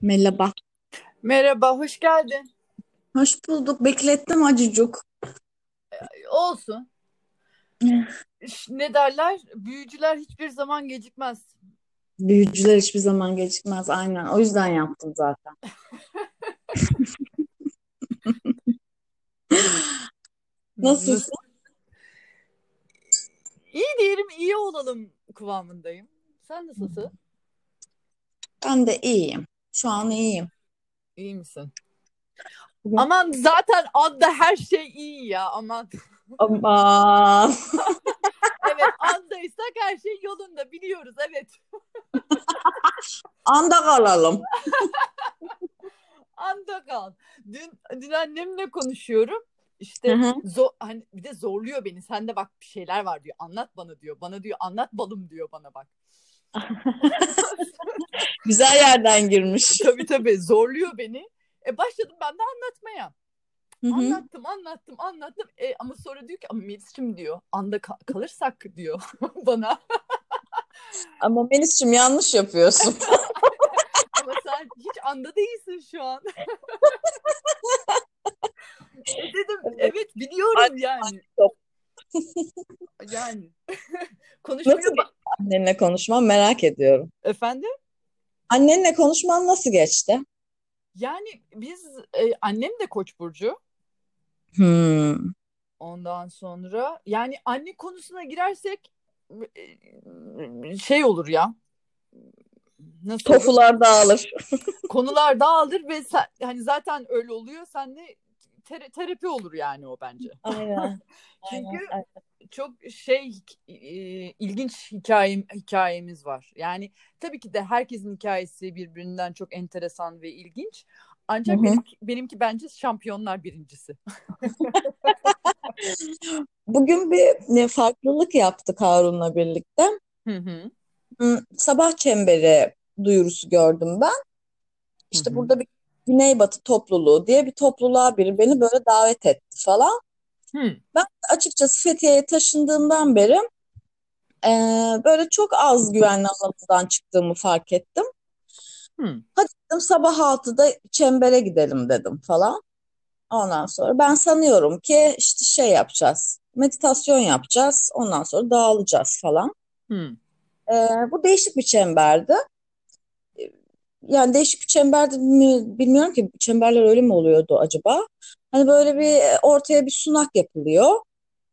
Merhaba. Merhaba, hoş geldin. Hoş bulduk. Beklettim acıcık. Olsun. Ne derler? Büyücüler hiçbir zaman gecikmez. Büyücüler hiçbir zaman gecikmez. Aynen. O yüzden yaptım zaten. Nasıl? Nasılsın? İyi diyelim, iyi olalım kıvamındayım. Sen nasılsın? Ben de iyiyim. Şu an iyiyim. İyi misin? Bugün... Aman zaten adda her şey iyi ya aman. Aman. Evet andaysak her şey yolunda biliyoruz evet. Anda kalalım. Anda kal. Dün, dün annemle konuşuyorum. İşte Hı hı. zor, hani bir de zorluyor beni. Sende bak bir şeyler var diyor. Anlat bana diyor. Bana diyor anlat balım diyor bana bak. Güzel yerden girmiş. Tabii tabii zorluyor beni. E başladım ben de anlatmaya. Hı hı. Anlattım anlattım anlattım. E, ama sonra diyor ki ama Melis'cim diyor anda ka- kalırsak diyor bana. Ama Melis'cim yanlış yapıyorsun. Ama sen hiç anda değilsin şu an. E dedim evet biliyorum yani. Yani konuşmuyor Nasıl annenle konuşman merak ediyorum. Efendim? Annenle konuşman nasıl geçti? Yani biz e, annem de Koç burcu. Hmm. Ondan sonra yani anne konusuna girersek şey olur ya. Nasıl olur? Tofular dağılır. Konular dağılır ve sen, hani zaten öyle oluyor. Sen de tera- terapi olur yani o bence. Aynen. Çünkü Aynen. çok şey e, ilginç hikayem hikayemiz var. Yani tabii ki de herkesin hikayesi birbirinden çok enteresan ve ilginç. Ancak Hı hı. benimki, benimki bence şampiyonlar birincisi. Bugün bir farklılık yaptık Harun'la birlikte. Hı hı. Hmm, Sabah çemberi duyurusu gördüm ben. İşte hı. burada bir Güneybatı topluluğu diye bir topluluğa biri beni böyle davet etti falan. Hı. Ben açıkçası Fethiye'ye taşındığımdan beri e, böyle çok az güvenli alanımdan çıktığımı fark ettim. Hı. Hadi dedim sabah 6'da çembere gidelim dedim falan. Ondan sonra ben sanıyorum ki işte şey yapacağız. Meditasyon yapacağız. Ondan sonra dağılacağız falan. Hı. Ee, bu değişik bir çemberdi. Yani değişik bir çemberdi mi bilmiyorum ki çemberler öyle mi oluyordu acaba? Hani böyle bir ortaya bir sunak yapılıyor.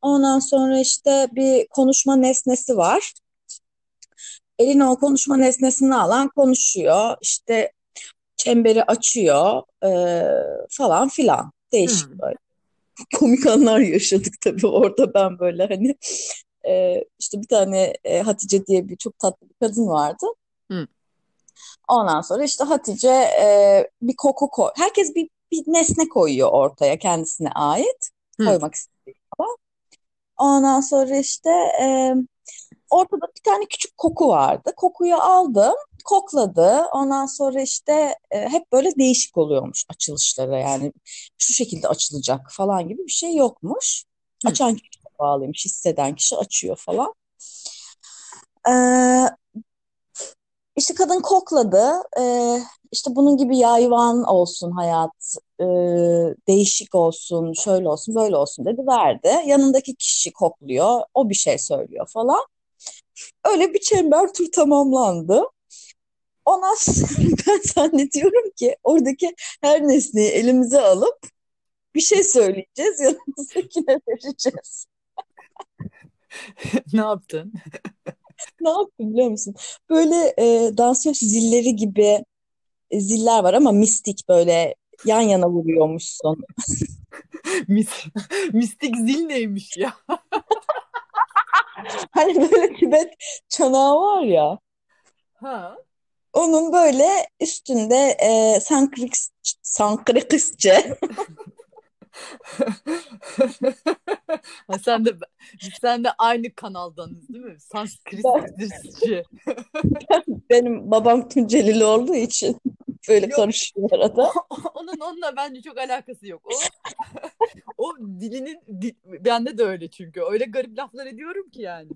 Ondan sonra işte bir konuşma nesnesi var. Eline o konuşma nesnesini alan konuşuyor. İşte çemberi açıyor ee, falan filan. Değişik Hı. böyle. Komik anlar yaşadık tabii orada ben böyle hani e, işte bir tane e, Hatice diye bir çok tatlı bir kadın vardı. Hı. Ondan sonra işte Hatice e, bir koku koy. Herkes bir, bir nesne koyuyor ortaya kendisine ait. Hı. Koymak istediği falan. Ondan sonra işte e, ortada bir tane küçük koku vardı. Kokuyu aldım, kokladı. Ondan sonra işte e, hep böyle değişik oluyormuş açılışları. Yani şu şekilde açılacak falan gibi bir şey yokmuş. Açan kişi bağlıymış, hisseden kişi açıyor falan. Ee, işte kadın kokladı. Ee, işte bunun gibi yayvan olsun hayat, ee, değişik olsun, şöyle olsun, böyle olsun dedi, verdi. Yanındaki kişi kokluyor, o bir şey söylüyor falan. Öyle bir çember tur tamamlandı. Ondan sonra ben zannediyorum ki oradaki her nesneyi elimize alıp bir şey söyleyeceğiz, yanımızdakine vereceğiz. Ne yaptın? Ne yaptım biliyor musun? Böyle e, dansöz zilleri gibi e, ziller var ama mistik böyle yan yana vuruyormuşsun. Mis mistik zil neymiş ya? Hani böyle Tibet çanağı var ya. Ha. Onun böyle üstünde e, Sanskrit, Sanskritçe sen de sen de aynı kanaldanız değil mi? Sanskritçi. benim babam Tuncelili olduğu için böyle Yok karışıyor arada. onun onunla bence çok alakası yok. O o dilinin di- bende de öyle çünkü. Öyle garip laflar ediyorum ki yani.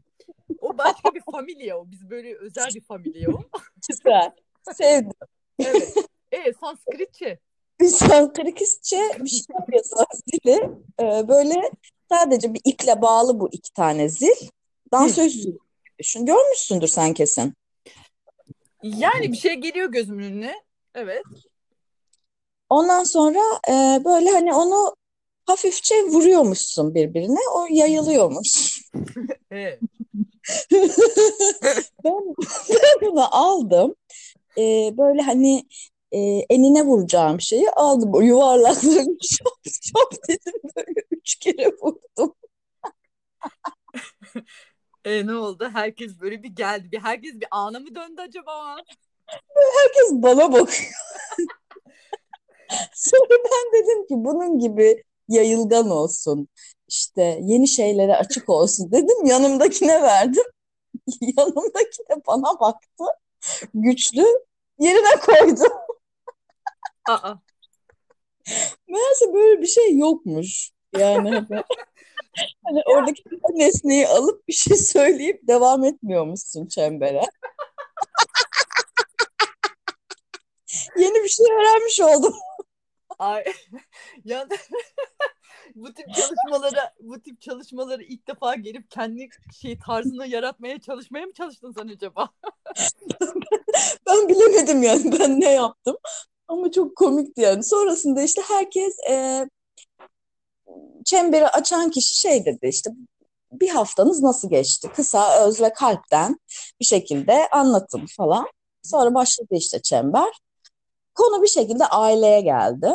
O başka bir familya o. Biz böyle özel bir familya o. Güzel. Sevdim. Evet. E Sanskritçe. Sanskritçe bir şey yazar zili. Ee, böyle sadece bir iple bağlı bu iki tane zil. Dansöz zili düşün. Görmüşsündür sen kesin. Yani bir şey geliyor gözümün önüne. Evet. Ondan sonra e, böyle hani onu hafifçe vuruyormuşsun birbirine. O yayılıyormuş. Evet. Ben, ben bunu aldım. E, böyle hani e, enine vuracağım şeyi aldım. O yuvarlaklarını şop şop dedim böyle üç kere vurdum. E ne oldu? Herkes böyle bir geldi. Bir herkes bir ana mı döndü acaba? Herkes bana bakıyor. Sonra ben dedim ki bunun gibi yayılgan olsun. İşte yeni şeylere açık olsun dedim. Yanımdakine verdim. Yanımdaki de bana baktı. Güçlü yerine koydu. Aa. Meğerse böyle bir şey yokmuş. Yani hani, hani oradaki nesneyi alıp bir şey söyleyip devam etmiyormuşsun çembere. Yeni bir şey öğrenmiş oldum. Ay. ya bu tip çalışmalara bu tip çalışmaları ilk defa gelip kendi şey tarzını yaratmaya çalışmaya mı çalıştın sen acaba? Ben bilemedim yani ben ne yaptım. Ama çok komikti yani. Sonrasında işte herkes e, çemberi açan kişi şey dedi işte bir haftanız nasıl geçti? Kısa, öz ve kalpten bir şekilde anlatın falan. Sonra başladı işte çember. Konu bir şekilde aileye geldi.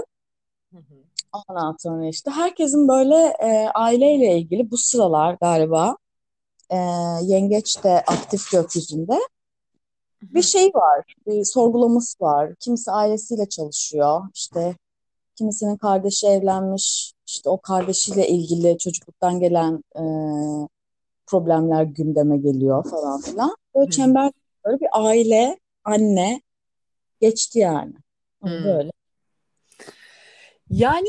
Hı hı. Ondan sonra işte herkesin böyle e, aileyle ilgili bu sıralar galiba e, yengeç de aktif gökyüzünde bir şey var, bir sorgulaması var. Kimisi ailesiyle çalışıyor, işte kimisinin kardeşi evlenmiş, işte o kardeşiyle ilgili çocukluktan gelen e, problemler gündeme geliyor falan filan. Böyle çember böyle bir aile, anne geçti yani. Hı. böyle. Yani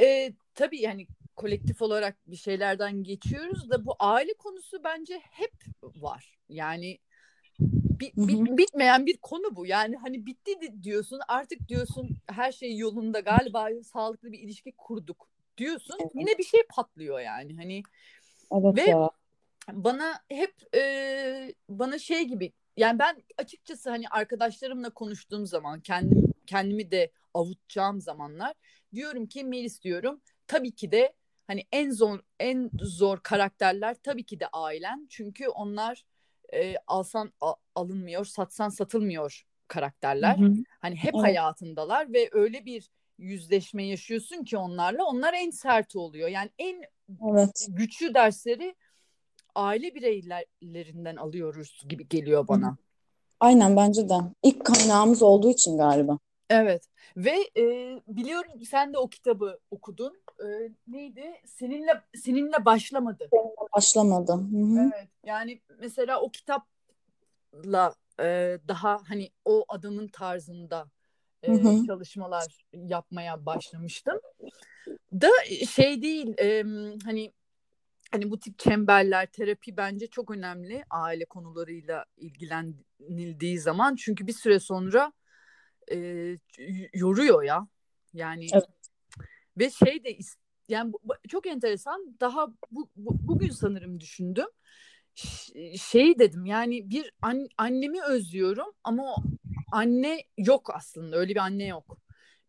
e, tabii yani kolektif olarak bir şeylerden geçiyoruz da bu aile konusu bence hep var. Yani bi- bit- bitmeyen bir konu bu. Yani hani bitti di- diyorsun artık diyorsun her şey yolunda galiba sağlıklı bir ilişki kurduk diyorsun. Evet. Yine bir şey patlıyor yani. Hani Evet Ve- ya. bana hep e, bana şey gibi yani ben açıkçası hani arkadaşlarımla konuştuğum zaman kendim kendimi de avutacağım zamanlar diyorum ki Melis diyorum tabii ki de hani en zor en zor karakterler tabii ki de ailen çünkü onlar e, alsan a- alınmıyor satsan satılmıyor karakterler Hı hı. hani hep Evet. hayatındalar ve öyle bir yüzleşme yaşıyorsun ki onlarla onlar en sert oluyor yani en Evet. güçlü dersleri aile bireylerinden alıyoruz gibi geliyor bana. Aynen bence de. İlk kaynağımız olduğu için galiba. Evet ve e, biliyorum sen de o kitabı okudun. E, neydi? Seninle seninle başlamadı. Başlamadı. Hı hı. Evet. Yani mesela o kitapla e, daha hani o adamın tarzında e, çalışmalar yapmaya başlamıştım. Da şey değil e, hani hani bu tip çemberler, terapi bence çok önemli aile konularıyla ilgilenildiği zaman. Çünkü bir süre sonra e, yoruyor ya. Yani Evet. ve şey de yani çok enteresan. Daha bu, bu- bugün sanırım düşündüm. Şey dedim yani bir an- annemi özlüyorum ama anne yok aslında. Öyle bir anne yok.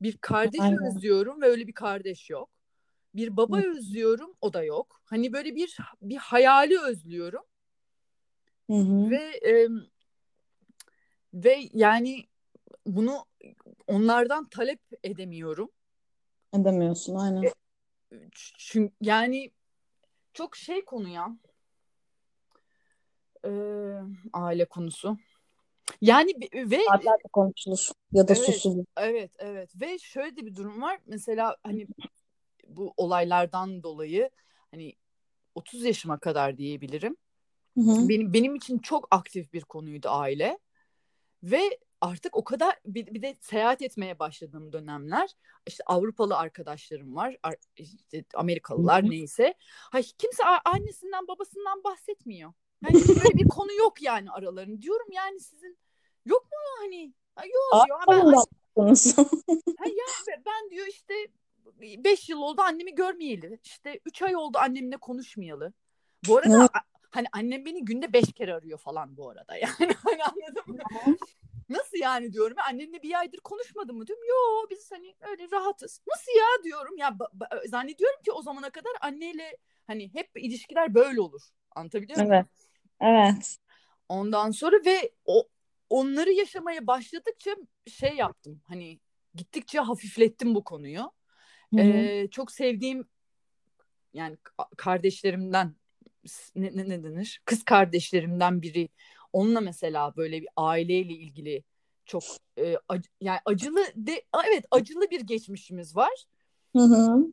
Bir kardeşi Aynen. özlüyorum ve öyle bir kardeş yok. Bir baba Hı. özlüyorum, o da yok. Hani böyle bir bir hayali özlüyorum Hı hı. ve e, ve yani bunu onlardan talep edemiyorum. Edemiyorsun aynen. Çünkü yani çok şey konu ya. Ee, aile konusu. Yani ve Saatlerce konuşulur ya da Evet. susulur. evet evet ve şöyle de bir durum var. Mesela hani bu olaylardan dolayı hani 30 yaşıma kadar diyebilirim. Hı hı. Benim benim için çok aktif bir konuydu aile. Ve artık o kadar bir, bir de seyahat etmeye başladığım dönemler işte Avrupalı arkadaşlarım var ar- işte Amerikalılar neyse Hay, kimse annesinden babasından bahsetmiyor. Yani böyle bir konu yok yani aralarında. Diyorum yani sizin yok mu hani? Ha, yok diyor. Ben? Ha ya ben diyor işte 5 yıl oldu annemi görmeyeli. İşte 3 ay oldu annemle konuşmayalı. Bu arada hani annem beni günde 5 kere arıyor falan bu arada. Yani hani anladın mı? Nasıl yani diyorum. Annenle bir aydır konuşmadın mı diyorum. Yo biz hani öyle rahatız. Nasıl ya diyorum. Ya zannediyorum ki o zamana kadar anneyle hani hep ilişkiler böyle olur. Anlatabiliyor muyum? Evet. Evet. Ondan sonra ve o onları yaşamaya başladıkça şey yaptım. Hani gittikçe hafiflettim bu konuyu. Ee, çok sevdiğim yani ka- kardeşlerimden ne, ne, ne denir? Kız kardeşlerimden biri. Onunla mesela böyle bir aileyle ilgili çok e, ac- yani acılı de evet acılı bir geçmişimiz var. Hı hı.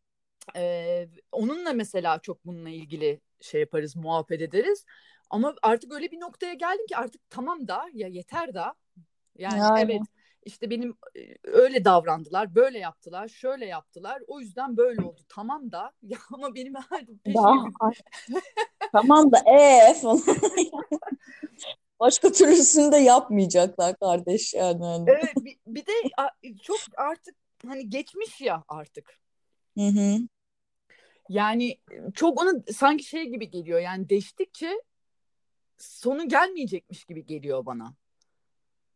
Ee, onunla mesela çok bununla ilgili şey yaparız, muhabbet ederiz. Ama artık öyle bir noktaya geldim ki artık tamam da ya yeter da. Yani Yani. evet işte benim e, öyle davrandılar, böyle yaptılar, şöyle yaptılar. O yüzden böyle oldu. Tamam da ya ama benim her peşime Daha, tamam da ee falan. Başka türlüsünü de yapmayacaklar kardeş yani. Evet bir, bir de çok artık hani geçmiş ya artık. Hı hı. Yani çok ona sanki şey gibi geliyor. Yani değiştikçe sonu gelmeyecekmiş gibi geliyor bana.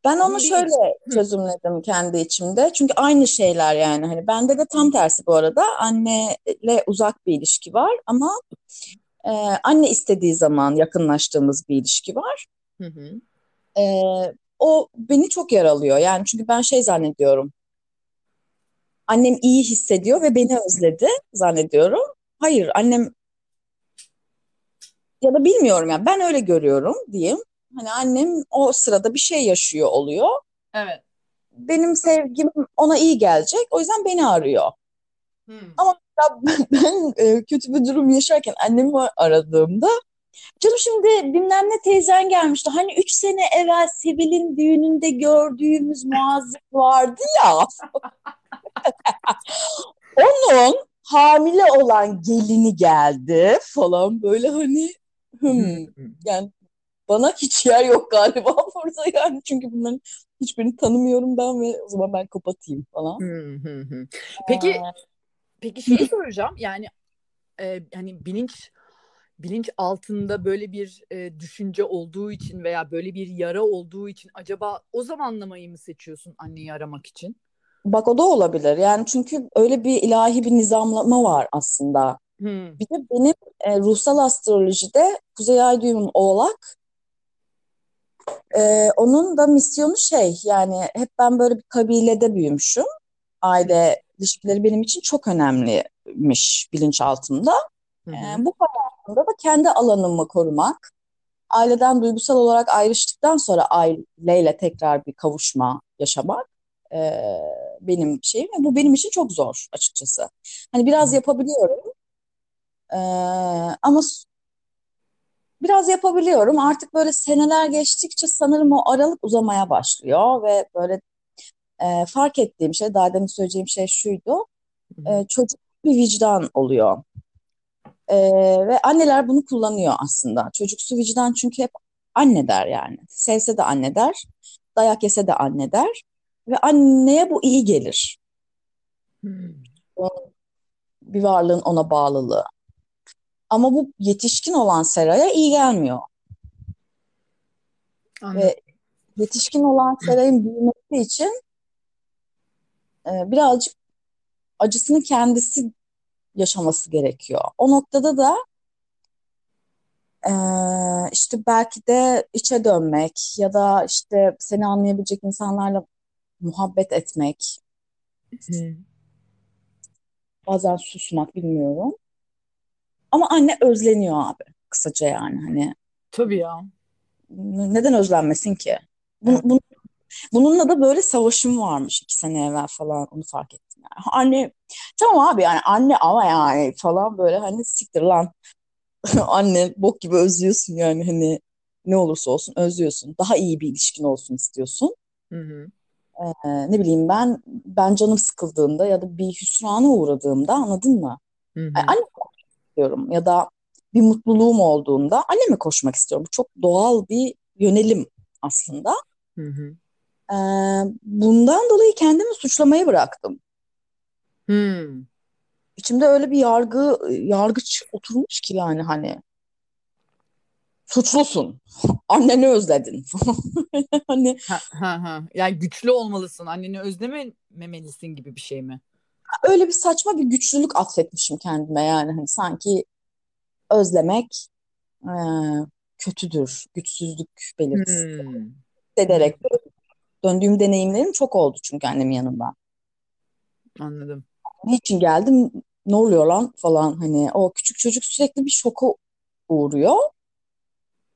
Ben onu şöyle çözümledim kendi içimde. Çünkü aynı şeyler yani. Hani bende de tam tersi bu arada. Anneyle uzak bir ilişki var ama e, anne istediği zaman yakınlaştığımız bir ilişki var. Hı hı. E, o beni çok yaralıyor. Yani çünkü ben şey zannediyorum. Annem iyi hissediyor ve beni özledi zannediyorum. Hayır, annem ya da bilmiyorum yani ben öyle görüyorum diyeyim. Hani annem o sırada bir şey yaşıyor oluyor. Evet. Benim sevgim ona iyi gelecek. O yüzden beni arıyor. Hı. Ama ben, ben, e, kötü bir durum yaşarken annemi aradığımda canım şimdi bilmem ne teyzen gelmişti. Hani üç sene evvel Sevil'in düğününde gördüğümüz muazzam vardı ya. Onun hamile olan gelini geldi falan böyle hani hmm, yani bana hiç yer yok galiba burada yani çünkü bunların hiçbirini tanımıyorum ben ve o zaman ben kapatayım falan. Hı. Peki peki şeyi soracağım. Yani e, hani bilinç bilinç altında böyle bir e, düşünce olduğu için veya böyle bir yara olduğu için acaba o zamanlamayı mı seçiyorsun anneyi aramak için? Bak o da olabilir. Yani çünkü öyle bir ilahi bir nizamlama var aslında. Hı. Bir de benim e, ruhsal astrolojide Kuzey Ay düğümüm Oğlak. E, onun da misyonu şey yani hep ben böyle bir kabilede büyümüşüm. Aile ilişkileri benim için çok önemliymiş bilinçaltımda. Hı hı. E, bu hayatımda da kendi alanımı korumak, aileden duygusal olarak ayrıştıktan sonra aileyle tekrar bir kavuşma yaşamak e, benim şeyim ve bu benim için çok zor açıkçası. Hani biraz yapabiliyorum e, ama biraz yapabiliyorum. Artık böyle seneler geçtikçe sanırım o aralık uzamaya başlıyor ve böyle e, fark ettiğim şey, daha demin söyleyeceğim şey şuydu. E, çocuk bir vicdan oluyor. E, ve anneler bunu kullanıyor aslında. Çocuksu vicdan çünkü hep anne der yani. Sevse de anne der, dayak yese de anne der. Ve anneye bu iyi gelir. Hı. Bir varlığın ona bağlılığı. Ama bu yetişkin olan Sera'ya iyi gelmiyor. Anladım. Ve yetişkin olan Sera'nın büyümesi için e, birazcık acısını kendisi yaşaması gerekiyor. O noktada da e, işte belki de içe dönmek ya da işte seni anlayabilecek insanlarla muhabbet etmek, Hı. bazen susmak bilmiyorum. Ama anne özleniyor abi. Kısaca yani hani Tabii ya. neden özlenmesin ki? Bunu, bunu- bununla da böyle savaşım varmış iki sene evvel falan onu fark ettim yani. Anne tamam abi yani anne ama yani falan böyle hani siktir lan anne bok gibi özlüyorsun yani hani ne olursa olsun özlüyorsun. Daha iyi bir ilişkin olsun istiyorsun. Hı hı. Ee, ne bileyim ben ben canım sıkıldığında ya da bir hüsrana uğradığımda anladın mı? Hı hı. Yani anne istiyorum ya da bir mutluluğum olduğunda anneme koşmak istiyorum. Bu çok doğal bir yönelim aslında. Hı hı. Ee, bundan dolayı kendimi suçlamayı bıraktım. Hmm. İçimde öyle bir yargı, yargıç oturmuş ki yani hani suçlusun. Anneni özledin. Hani Ha, ha, ha. Yani güçlü olmalısın. Anneni özlememelisin gibi bir şey mi? öyle bir saçma bir güçlülük atfetmişim kendime yani hani sanki özlemek e, kötüdür, güçsüzlük belirtisi Hmm. ederek döndüğüm deneyimlerim çok oldu çünkü annemin yanından. Anladım. Niçin geldim? Ne oluyor lan falan hani o küçük çocuk sürekli bir şoka uğruyor.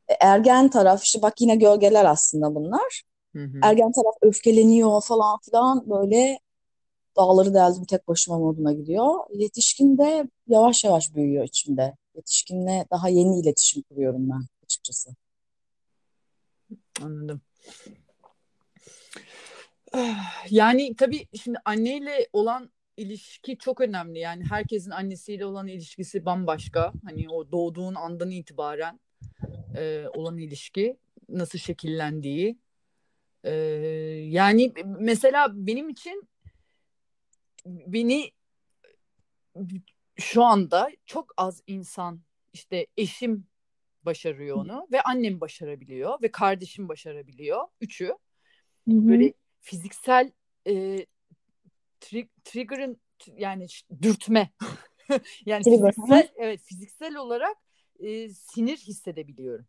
E, Ergen taraf işte bak yine gölgeler aslında bunlar. Hı hı. Ergen taraf öfkeleniyor falan filan böyle dağları deldim tek başıma moduna gidiyor. Yetişkin de yavaş yavaş büyüyor içimde. Yetişkinle daha yeni iletişim kuruyorum ben açıkçası. Anladım. Yani tabii şimdi anneyle olan ilişki çok önemli. Yani herkesin annesiyle olan ilişkisi bambaşka. Hani o doğduğun andan itibaren e, olan ilişki nasıl şekillendiği. E, yani mesela benim için beni şu anda çok az insan işte eşim başarıyor onu ve annem başarabiliyor ve kardeşim başarabiliyor. Üçü Hı hı. böyle fiziksel e, tri- trigger'ın yani dürtme. Yani Trigger, fiziksel evet fiziksel olarak e, sinir hissedebiliyorum.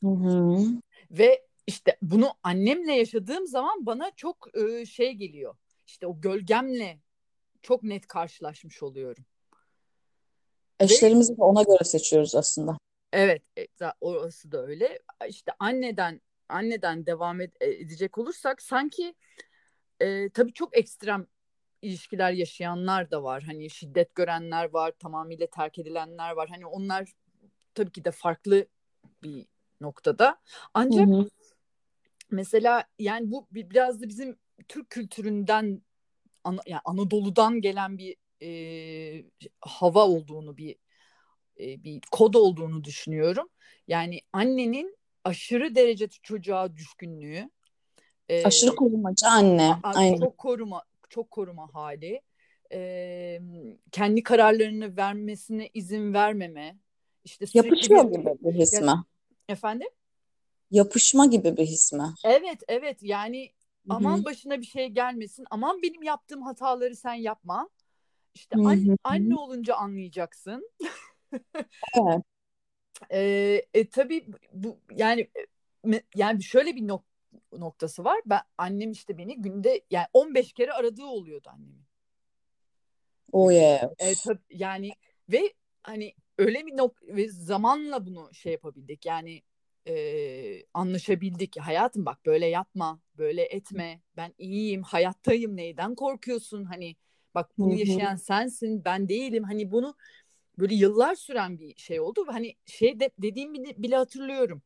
Hı hı. ve işte bunu annemle yaşadığım zaman bana çok e, şey geliyor. İşte o gölgemle çok net karşılaşmış oluyorum. Eşlerimizi de ona göre seçiyoruz aslında. evet e, orası da öyle. İşte anneden anneden devam ed- edecek olursak sanki e, tabii çok ekstrem ilişkiler yaşayanlar da var. Hani şiddet görenler var, tamamıyla terk edilenler var. Hani onlar tabii ki de farklı bir noktada. Hı Ancak hı. mesela yani bu bir- biraz da bizim Türk kültüründen yani Anadolu'dan gelen bir e, hava olduğunu bir e, bir kod olduğunu düşünüyorum. Yani annenin aşırı derecede çocuğa düşkünlüğü, e, Aşırı korumacı anne. Aynen. çok koruma çok koruma hali e, kendi kararlarını vermesine izin vermeme işte Yapışıyor bir gibi bir his ya, mi? efendim Yapışma gibi bir his mi? evet evet yani Hı aman başına bir şey gelmesin aman benim yaptığım hataları sen yapma işte Hı an- hı. anne olunca anlayacaksın Evet. e, e, tabii bu yani me- yani şöyle bir nok- noktası var ben annem işte beni günde yani 15 kere aradığı oluyordu annemin Oh yeah. E, tabii yani ve hani öyle bir nok ve zamanla bunu şey yapabildik. Yani e, anlaşabildik. Hayatım bak böyle yapma, böyle etme. Ben iyiyim, hayattayım. Neyden korkuyorsun? Hani bak bunu yaşayan sensin, ben değilim. Hani bunu böyle yıllar süren bir şey oldu. Hani şey de, dediğimi bile, bile hatırlıyorum.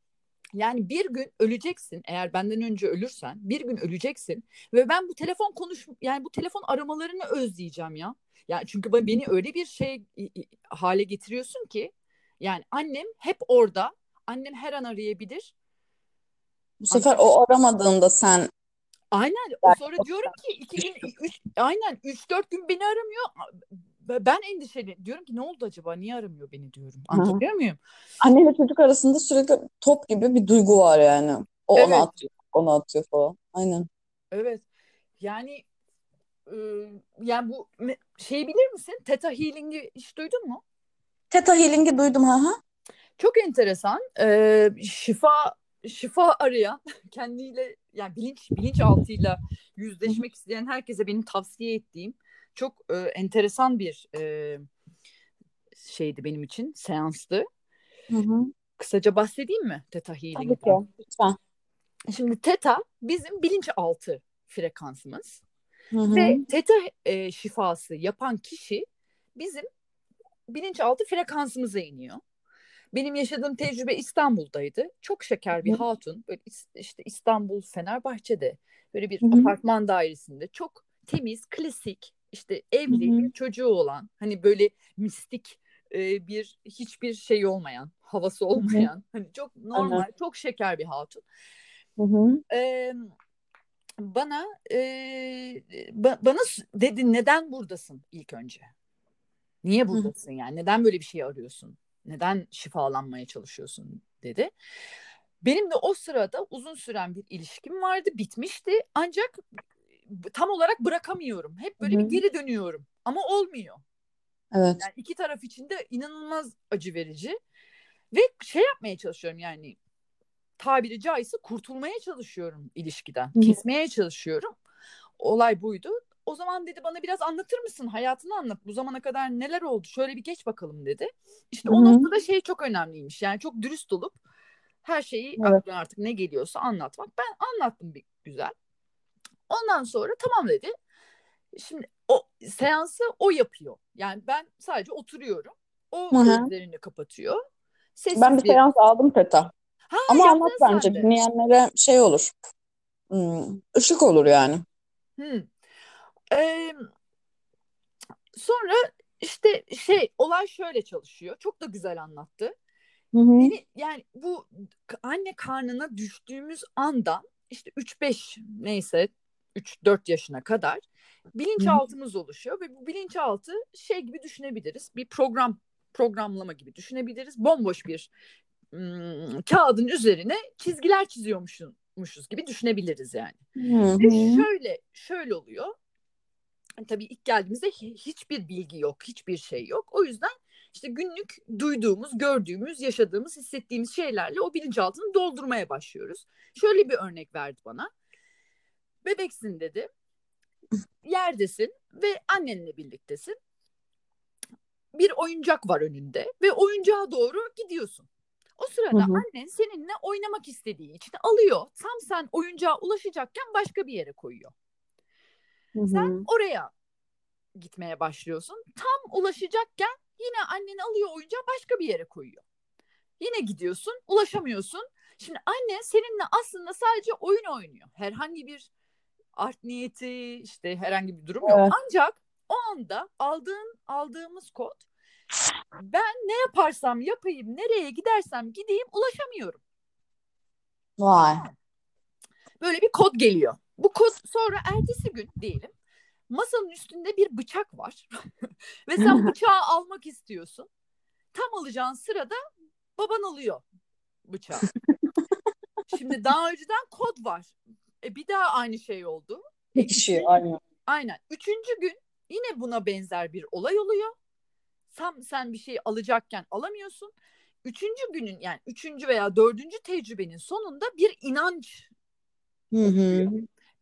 Yani bir gün öleceksin eğer benden önce ölürsen bir gün öleceksin ve ben bu telefon konuş yani bu telefon aramalarını özleyeceğim ya. Yani çünkü beni öyle bir şey hale getiriyorsun ki yani annem hep orada. Annem her an arayabilir. Bu sefer o aramadığında sen Aynen. O sonra diyorum ki iki gün üç, aynen üç dört gün beni aramıyor. Ben endişeli diyorum ki ne oldu acaba? Niye aramıyor beni diyorum. Anlatabiliyor muyum? anne ile çocuk arasında sürekli top gibi bir duygu var yani. O ona Evet. atıyor, ona atıyor falan. Aynen. Evet. Yani e, yani bu şeyi bilir misin? Theta Healing'i hiç duydun mu? Theta Healing'i duydum ha ha. Çok enteresan. Ee, şifa şifa arayan, kendiyle yani bilinç bilinçaltıyla yüzleşmek isteyen herkese benim tavsiye ettiğim çok e, enteresan bir e, şeydi benim için, seanstı. Hı hı. Kısaca bahsedeyim mi Tabii Healing'den? ki. Lütfen. Şimdi Theta bizim bilinçaltı frekansımız Hı hı. ve Theta e, şifası yapan kişi bizim bilinçaltı frekansımıza iniyor. Benim yaşadığım tecrübe İstanbul'daydı. Çok şeker bir Hı hatun. Böyle işte İstanbul Fenerbahçe'de böyle bir. Hı apartman dairesinde çok temiz, klasik, işte evli bir çocuğu olan, hani böyle mistik e, bir hiçbir şey olmayan, havası olmayan, hani çok normal, çok şeker bir hatun. Ee, bana e, ba- bana dedi neden buradasın ilk önce? Niye buradasın yani? Neden böyle bir şey arıyorsun? Neden şifalanmaya çalışıyorsun dedi. Benim de o sırada uzun süren bir ilişkim vardı, bitmişti. Ancak tam olarak bırakamıyorum. Hep böyle Hı bir geri dönüyorum. Ama olmuyor. Evet. Yani iki taraf için de inanılmaz acı verici. Ve şey yapmaya çalışıyorum yani tabiri caizse kurtulmaya çalışıyorum ilişkiden. Hı. Kesmeye çalışıyorum. Olay buydu. O zaman dedi bana biraz anlatır mısın? Hayatını anlat. Bu zamana kadar neler oldu? Şöyle bir geç bakalım dedi. İşte o Hı hı. noktada şey çok önemliymiş. Yani çok dürüst olup her şeyi Evet. aklına artık ne geliyorsa anlatmak. Ben anlattım bir güzel. Ondan sonra tamam dedi. Şimdi o seansı o yapıyor. Yani ben sadece oturuyorum. O gözlerini kapatıyor. Sessiz Ben bir bir... seans aldım Teta. Ha, Ama anlat bence de. dinleyenlere şey olur. Hmm, ışık olur yani. Hmm. Ee, sonra işte şey olay şöyle çalışıyor. Çok da güzel anlattı. Hı hı. Beni, yani bu anne karnına düştüğümüz andan işte 3-5 neyse 3-4 yaşına kadar bilinçaltımız oluşuyor ve bu bilinçaltı şey gibi düşünebiliriz. Bir program programlama gibi düşünebiliriz. Bomboş bir ım, kağıdın üzerine çizgiler çiziyormuşuz gibi düşünebiliriz yani. Hı Ve hı. şöyle şöyle oluyor. Tabii ilk geldiğimizde hi- hiçbir bilgi yok, hiçbir şey yok. O yüzden işte günlük duyduğumuz, gördüğümüz, yaşadığımız, hissettiğimiz şeylerle o bilinçaltını doldurmaya başlıyoruz. Şöyle bir örnek verdi bana. Bebeksin dedi. Yerdesin ve annenle birliktesin. Bir oyuncak var önünde ve oyuncağa doğru gidiyorsun. O sırada Hı hı. annen seninle oynamak istediği için alıyor. Tam sen oyuncağa ulaşacakken başka bir yere koyuyor. Hı Sen hı. oraya gitmeye başlıyorsun. Tam ulaşacakken yine annen alıyor oyuncağı başka bir yere koyuyor. Yine gidiyorsun, ulaşamıyorsun. Şimdi anne seninle aslında sadece oyun oynuyor. Herhangi bir art niyeti, işte herhangi bir durum yok. Evet. Ancak o anda aldığın aldığımız kod ben ne yaparsam yapayım, nereye gidersem gideyim ulaşamıyorum. Vay. Böyle bir kod geliyor. Bu kod sonra ertesi gün diyelim masanın üstünde bir bıçak var ve sen bıçağı almak istiyorsun. Tam alacağın sırada baban alıyor bıçağı. Şimdi daha önceden kod var. E bir daha aynı şey oldu. Pekişiyor. Aynen. aynen. Üçüncü gün yine buna benzer bir olay oluyor. Tam sen bir şey alacakken alamıyorsun. Üçüncü günün yani üçüncü veya dördüncü tecrübenin sonunda bir inanç Hı hı.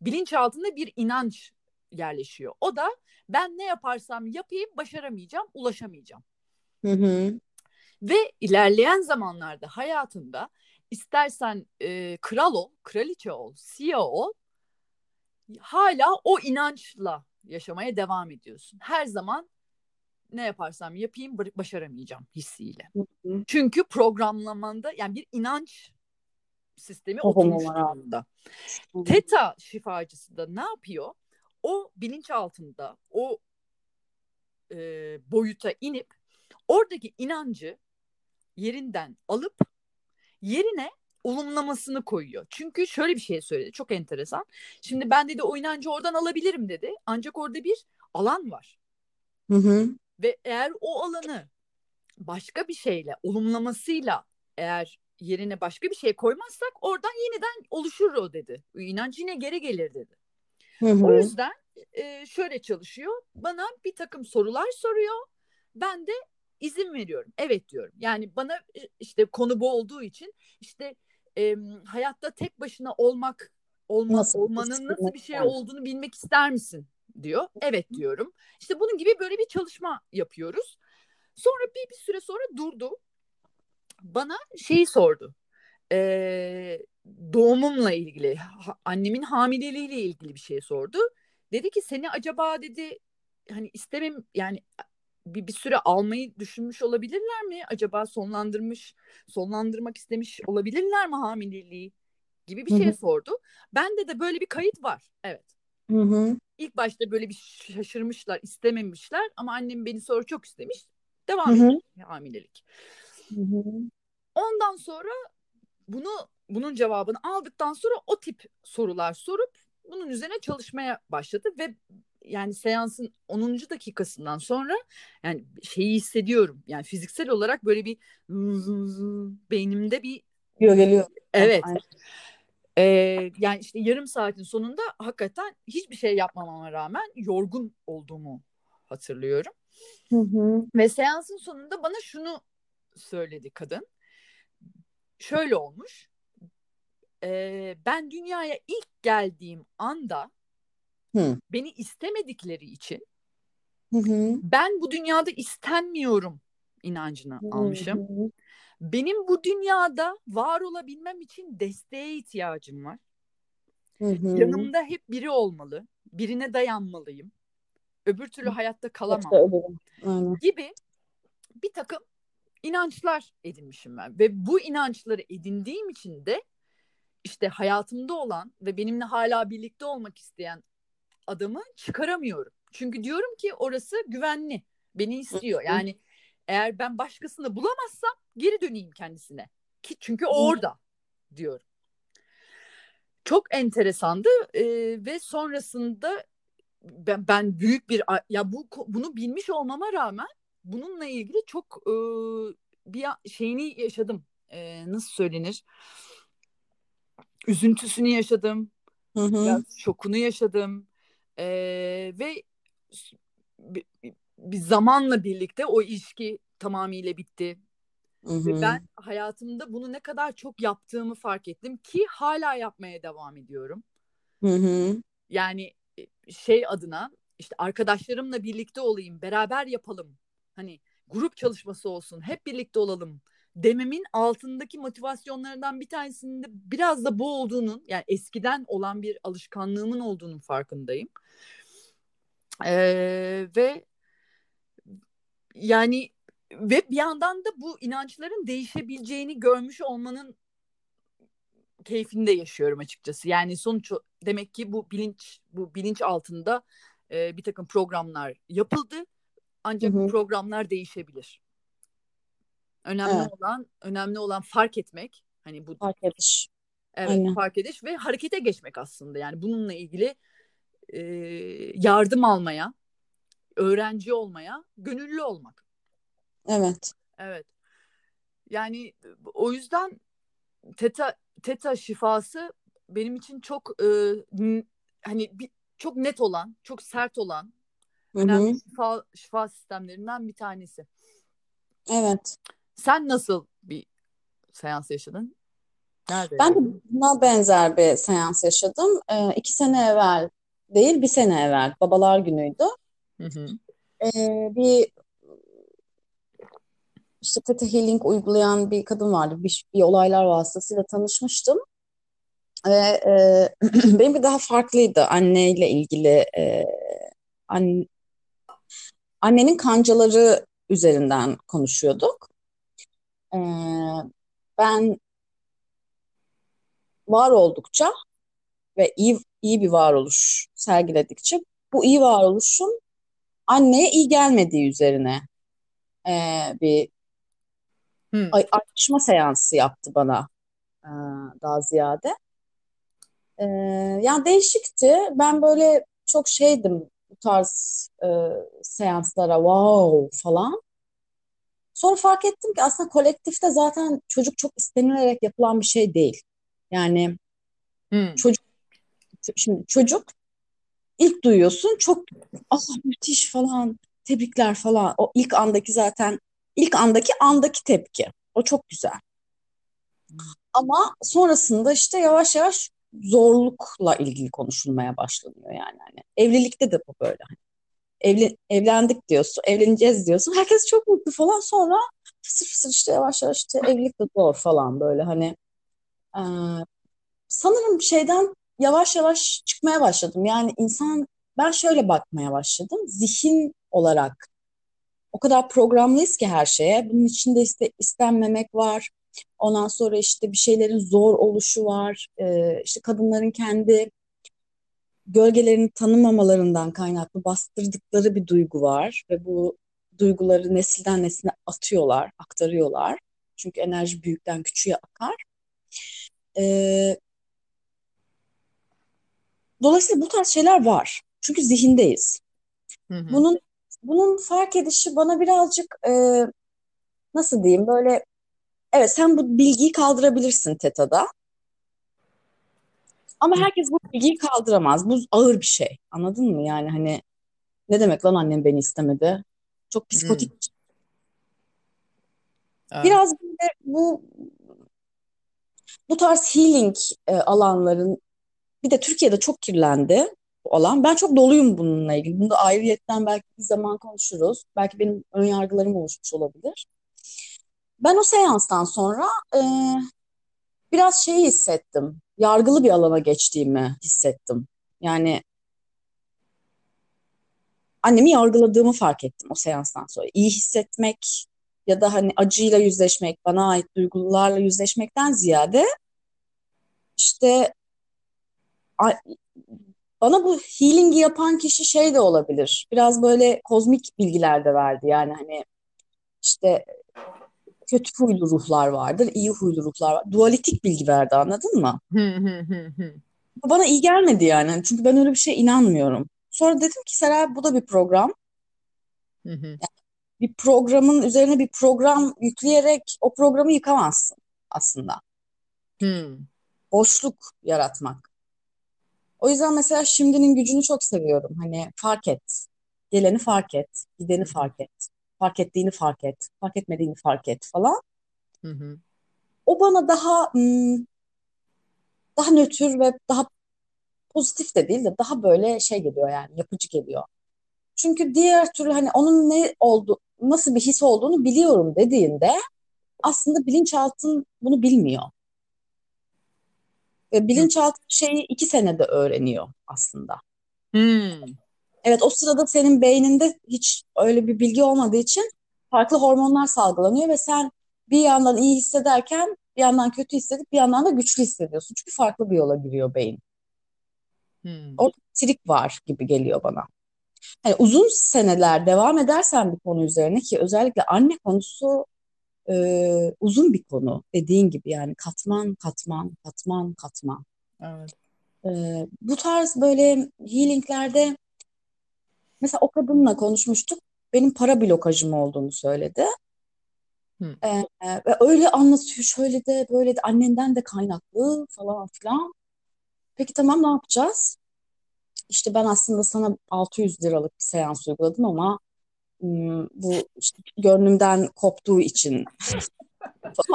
bilinçaltında bir inanç yerleşiyor. O da ben ne yaparsam yapayım başaramayacağım, ulaşamayacağım. Hı hı. Ve ilerleyen zamanlarda hayatında istersen e, kral ol, kraliçe ol, CEO ol, hala o inançla yaşamaya devam ediyorsun. Her zaman ne yaparsam yapayım başaramayacağım hissiyle. hı. Çünkü programlamanda yani bir inanç sistemi Tohumu oturmuş durumda. Hı hı. Teta şifacısı da ne yapıyor? O bilinç altında o e, boyuta inip oradaki inancı yerinden alıp yerine olumlamasını koyuyor. Çünkü şöyle bir şey söyledi çok enteresan. Şimdi ben dedi o inancı oradan alabilirim dedi. Ancak orada bir alan var. Hı hı. Ve eğer o alanı başka bir şeyle olumlamasıyla eğer yerine başka bir şey koymazsak oradan yeniden oluşur o dedi. O inanç yine geri gelir dedi. Hı O hı. yüzden e, şöyle çalışıyor. Bana bir takım sorular soruyor. Ben de izin veriyorum. Evet diyorum. Yani bana e, işte konu bu olduğu için işte e, hayatta tek başına olmak olma, Nasıl olmanın nasıl bir şey olduğunu bilmek ister misin diyor. Evet diyorum. İşte bunun gibi böyle bir çalışma yapıyoruz. Sonra bir, bir süre sonra durdu. Bana şeyi sordu. Ee, doğumumla ilgili, ha- annemin hamileliğiyle ilgili bir şey sordu. Dedi ki seni acaba dedi hani istemem yani bir, bir süre almayı düşünmüş olabilirler mi? Acaba sonlandırmış, sonlandırmak istemiş olabilirler mi hamileliği gibi bir şey sordu. Bende de böyle bir kayıt var. Evet. Hı hı. İlk başta böyle bir şaşırmışlar, istememişler ama annem beni sonra çok istemiş. Devam Hı hı. etmiş hamilelik. Hı hı. Ondan sonra bunu bunun cevabını aldıktan sonra o tip sorular sorup bunun üzerine çalışmaya başladı ve yani seansın 10. dakikasından sonra yani şeyi hissediyorum. Yani fiziksel olarak böyle bir beynimde bir geliyor geliyor. Evet. Ee, yani işte yarım saatin sonunda hakikaten hiçbir şey yapmamama rağmen yorgun olduğumu hatırlıyorum. Hı hı. Ve seansın sonunda bana şunu söyledi kadın. Şöyle olmuş. E, ben dünyaya ilk geldiğim anda hı. beni istemedikleri için hı hı. ben bu dünyada istenmiyorum inancını hı hı. almışım. Benim bu dünyada var olabilmem için desteğe ihtiyacım var. Hı hı. Yanımda hep biri olmalı. Birine dayanmalıyım. Öbür türlü hayatta kalamam. Aynen. Gibi bir takım inançlar edinmişim ben. Ve bu inançları edindiğim için de işte hayatımda olan ve benimle hala birlikte olmak isteyen adamı çıkaramıyorum. Çünkü diyorum ki orası güvenli. Beni istiyor. Yani eğer ben başkasını bulamazsam geri döneyim kendisine. Ki çünkü o orada diyorum. Çok enteresandı ee, ve sonrasında ben, ben büyük bir ya bu bunu bilmiş olmama rağmen bununla ilgili çok e, bir şeyini yaşadım. E, nasıl söylenir? Üzüntüsünü yaşadım. Hı hı. Biraz şokunu yaşadım. E, ve bir, bir zamanla birlikte o ilişki tamamıyla bitti. Hı hı. Ve ben hayatımda bunu ne kadar çok yaptığımı fark ettim ki hala yapmaya devam ediyorum. Hı hı. Yani şey adına işte arkadaşlarımla birlikte olayım, beraber yapalım. Hani grup çalışması olsun, hep birlikte olalım dememin altındaki motivasyonlarından bir tanesinde biraz da bu olduğunun yani eskiden olan bir alışkanlığımın olduğunun farkındayım. Ee, ve yani ve bir yandan da bu inançların değişebileceğini görmüş olmanın keyfini de yaşıyorum açıkçası. Yani sonuç demek ki bu bilinç bu bilinç altında e, bir takım programlar yapıldı. Ancak hı hı. bu programlar değişebilir. Önemli evet. olan önemli olan fark etmek. Hani bu fark ediş. Evet, Aynen. fark ediş ve harekete geçmek aslında. Yani bununla ilgili e, yardım almaya, öğrenci olmaya, gönüllü olmak. Evet. Evet. Yani o yüzden teta teta şifası benim için çok e, hani bir, çok net olan, çok sert olan Hı-hı. önemli şifa, şifa sistemlerinden bir tanesi. Evet. Sen nasıl bir seans yaşadın? Nerede? Ben de buna benzer bir seans yaşadım. Ee, iki sene evvel değil, bir sene evvel. Babalar günüydü. Hı hı. Ee, bir işte Theta Healing uygulayan bir kadın vardı. Bir, bir olaylar vasıtasıyla tanışmıştım. Ve e, benim bir daha farklıydı anneyle ilgili. E, an, annenin kancaları üzerinden konuşuyorduk. E, ben var oldukça ve iyi iyi bir varoluş sergiledikçe bu iyi varoluşun anneye iyi gelmediği üzerine e, bir hmm. açma seansı yaptı bana e, daha ziyade. E, yani değişikti. Ben böyle çok şeydim bu tarz e, seanslara wow falan. Sonra fark ettim ki aslında kolektifte zaten çocuk çok istenilerek yapılan bir şey değil. Yani hmm. çocuk şimdi çocuk ilk duyuyorsun çok ah müthiş falan tebrikler falan o ilk andaki zaten ilk andaki andaki tepki o çok güzel. Hmm. Ama sonrasında işte yavaş yavaş zorlukla ilgili konuşulmaya başlanıyor yani. Hani evlilikte de bu böyle. Evli, evlendik diyorsun, evleneceğiz diyorsun. Herkes çok mutlu falan. Sonra fısır fısır işte yavaş yavaş işte evlilik de zor falan böyle hani. Ee, sanırım şeyden yavaş yavaş çıkmaya başladım. Yani insan ben şöyle bakmaya başladım. Zihin olarak o kadar programlıyız ki her şeye. Bunun içinde iste, istenmemek var. Ondan sonra işte bir şeylerin zor oluşu var. Ee, işte kadınların kendi gölgelerini tanımamalarından kaynaklı bastırdıkları bir duygu var ve bu duyguları nesilden nesile atıyorlar, aktarıyorlar. Çünkü enerji büyükten küçüğe akar. Ee, Dolayısıyla bu tarz şeyler var. Çünkü zihindeyiz. Hı hı. Bunun bunun fark edişi bana birazcık e, nasıl diyeyim böyle evet sen bu bilgiyi kaldırabilirsin TETA'da. Ama herkes bu bilgiyi kaldıramaz. Bu ağır bir şey. Anladın mı? Yani hani ne demek lan annem beni istemedi? Çok psikotik. Evet. Biraz böyle bu bu tarz healing e, alanların bir de Türkiye'de çok kirlendi bu alan. Ben çok doluyum bununla ilgili. Bunu da ayrıyetten belki bir zaman konuşuruz. Belki benim ön yargılarım oluşmuş olabilir. Ben o seanstan sonra e, biraz şeyi hissettim. Yargılı bir alana geçtiğimi hissettim. Yani annemi yargıladığımı fark ettim o seanstan sonra. İyi hissetmek ya da hani acıyla yüzleşmek, bana ait duygularla yüzleşmekten ziyade işte bana bu healing'i yapan kişi şey de olabilir. Biraz böyle kozmik bilgiler de verdi. Yani hani işte kötü huylu ruhlar vardır, iyi huylu ruhlar var. Dualitik bilgi verdi anladın mı? Bana iyi gelmedi yani. Hani Çünkü ben öyle bir şeye inanmıyorum. Sonra dedim ki Seray bu da bir program. Hı. Bir programın üzerine bir program yükleyerek o programı yıkamazsın aslında. Boşluk yaratmak. O yüzden mesela şimdinin gücünü çok seviyorum. Hani fark et. Geleni fark et. Gideni fark et. Fark ettiğini fark et. Fark etmediğini fark et falan. Hı hı. O bana daha hmm, daha nötr ve daha pozitif de değil de daha böyle şey geliyor yani yapıcı geliyor. Çünkü diğer türlü hani onun ne oldu, nasıl bir his olduğunu biliyorum dediğinde aslında bilinçaltın bunu bilmiyor. Ve bilinçaltı şeyi iki senede öğreniyor aslında. Hı. Evet o sırada senin beyninde hiç öyle bir bilgi olmadığı için farklı hormonlar salgılanıyor ve sen bir yandan iyi hissederken bir yandan kötü hissedip bir yandan da güçlü hissediyorsun. Çünkü farklı bir yola giriyor beyin. Hı. Orada trik var gibi geliyor bana. Hani uzun seneler devam edersen bir konu üzerine ki özellikle anne konusu e, uzun bir konu dediğin gibi yani katman katman katman katman. Evet. E, bu tarz böyle healinglerde mesela o kadınla konuşmuştuk. Benim para blokajım olduğunu söyledi. Hı. E, e, ve öyle anlatıyor şöyle de böyle de annenden de kaynaklı falan filan. Peki tamam ne yapacağız? İşte ben aslında sana 600 liralık bir seans uyguladım ama bu işte gönlümden koptuğu için.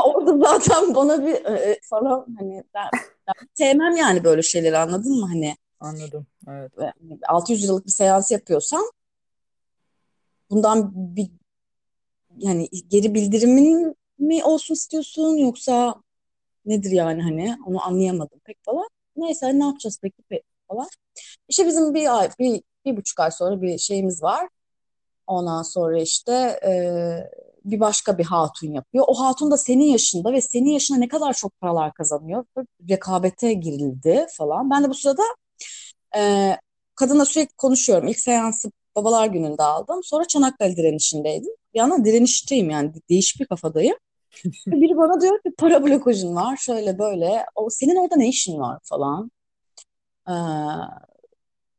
Orada zaten bana bir e, falan hani ben, ben sevmem yani böyle şeyleri anladın mı hani Anladım. Evet. Ve hani 600 liralık bir seans yapıyorsam bundan bir yani geri bildirimin mi olsun istiyorsun yoksa nedir yani hani onu anlayamadım pek falan. Neyse ne yapacağız peki pe- falan. İşte bizim bir ay, bir, bir buçuk ay sonra bir şeyimiz var. Ondan sonra işte e, bir başka bir hatun yapıyor. O hatun da senin yaşında ve senin yaşına ne kadar çok paralar kazanıyor. Böyle rekabete girildi falan. Ben de bu sırada e, kadınla sürekli konuşuyorum. İlk seansı babalar gününde aldım. Sonra Çanakkale direnişindeydim. Bir yandan direnişteyim yani değişik bir kafadayım. Biri bana diyor ki para blokajın var şöyle böyle. O, senin orada ne işin var falan. Ee,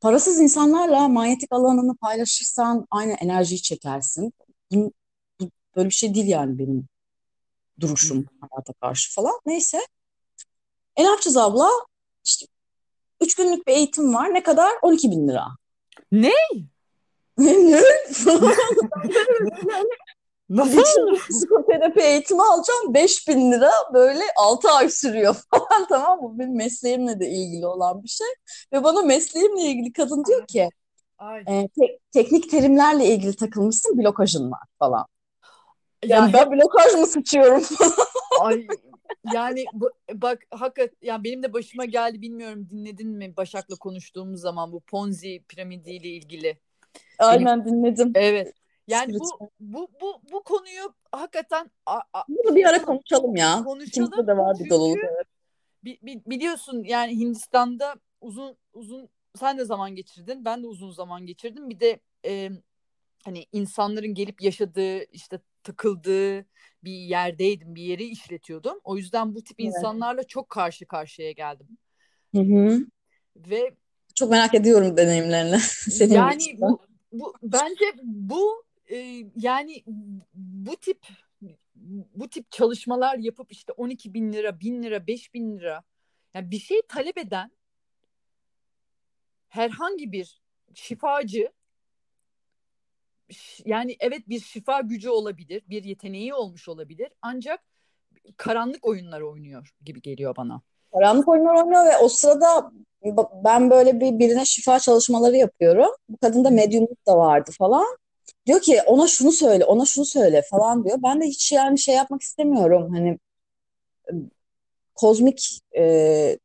parasız insanlarla manyetik alanını paylaşırsan aynı enerjiyi çekersin. Bu, bu böyle bir şey değil yani benim duruşum hayata karşı falan. Neyse. E ne yapacağız abla? İşte üç günlük bir eğitim var. Ne kadar? 12 bin lira. Ne? Ne? Nasıl? Psikoterapi eğitimi alacağım 5000 lira böyle 6 ay sürüyor falan tamam mı? Benim mesleğimle de ilgili olan bir şey. Ve bana mesleğimle ilgili kadın diyor ki Ay. e, te- teknik terimlerle ilgili takılmışsın blokajın var falan. Ya Yani ben blokaj mı sıçıyorum Ay yani bu, bak hakikat yani benim de başıma geldi bilmiyorum dinledin mi Başak'la konuştuğumuz zaman bu Ponzi piramidiyle ilgili. Aynen dinledim. Evet. Yani bu bu bu bu konuyu hakikaten a- a- Bunu bir ara konuşalım ya. konuşalım. İkimizde de var bir bi- bi- biliyorsun yani Hindistan'da uzun uzun sen de zaman geçirdin. Ben de uzun zaman geçirdim. Bir de e, hani insanların gelip yaşadığı işte takıldığı bir yerdeydim. Bir yeri işletiyordum. O yüzden bu tip Evet. insanlarla çok karşı karşıya geldim. Hı hı. Ve Çok merak ediyorum deneyimlerini. Senin yani için. bu, bu bence bu e, yani bu tip bu tip çalışmalar yapıp işte 12 bin lira, bin lira, 5 bin lira yani bir şey talep eden herhangi bir şifacı yani evet bir şifa gücü olabilir, bir yeteneği olmuş olabilir ancak karanlık oyunlar oynuyor gibi geliyor bana. Karanlık oyunlar oynuyor ve o sırada ben böyle bir birine şifa çalışmaları yapıyorum. Bu kadında medyumluk da vardı falan. Diyor ki ona şunu söyle, ona şunu söyle falan diyor. Ben de hiç yani şey yapmak istemiyorum. Hani kozmik e,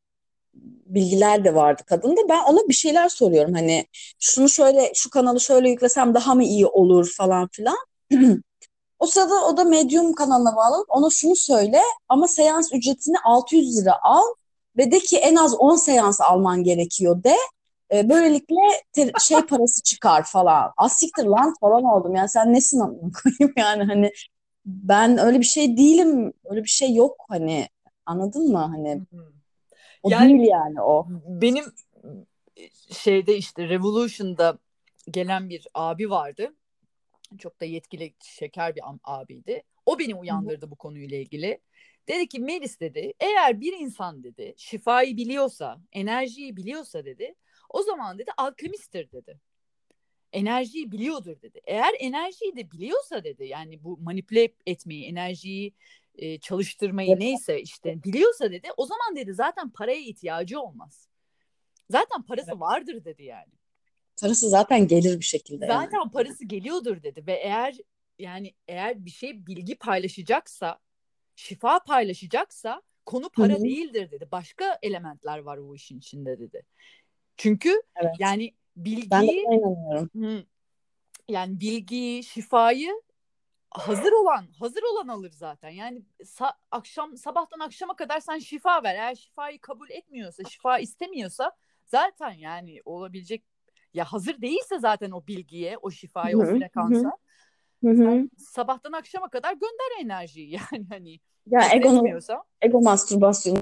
bilgiler de vardı kadında. Ben ona bir şeyler soruyorum. Hani şunu şöyle, şu kanalı şöyle yüklesem daha mı iyi olur falan filan. O sırada o da Medium kanalına bağlanıp ona şunu söyle ama seans ücretini 600 lira al ve de ki en az 10 seans alman gerekiyor de. E, böylelikle te- şey parası çıkar falan. Asiktir lan falan oldum. Yani sen nesin koyayım yani hani ben öyle bir şey değilim. Öyle bir şey yok hani. Anladın mı? Hani o Yani- değil yani o. Benim şeyde işte Revolution'da gelen bir abi vardı. Çok da yetkili şeker bir abiydi. O beni uyandırdı bu konuyla ilgili. Dedi ki Melis dedi eğer bir insan dedi şifayı biliyorsa, enerjiyi biliyorsa dedi o zaman dedi alkemisttir dedi. Enerjiyi biliyordur dedi. Eğer enerjiyi de biliyorsa dedi yani bu manipüle etmeyi, enerjiyi e, çalıştırmayı Evet. neyse işte biliyorsa dedi o zaman dedi zaten paraya ihtiyacı olmaz. Zaten parası vardır dedi yani. Parası zaten gelir bir şekilde yani. Zaten parası geliyordur dedi ve eğer yani eğer bir şey bilgi paylaşacaksa, şifa paylaşacaksa konu para Hı hı. değildir dedi. Başka elementler var o işin içinde dedi. Çünkü Evet. yani Ben de bilgiyi buna inanıyorum. Hı. yani bilgiyi, şifayı hazır olan, hazır olan alır zaten. Yani sa- akşam sabahtan akşama kadar sen şifa ver. Eğer şifayı kabul etmiyorsa, şifa istemiyorsa zaten yani olabilecek ya hazır değilse zaten o bilgiye, o şifaya, o frekansa sen sabahtan akşama kadar gönder enerjiyi yani hani Ya egonun, etmiyorsa. ego mastürbasyonu.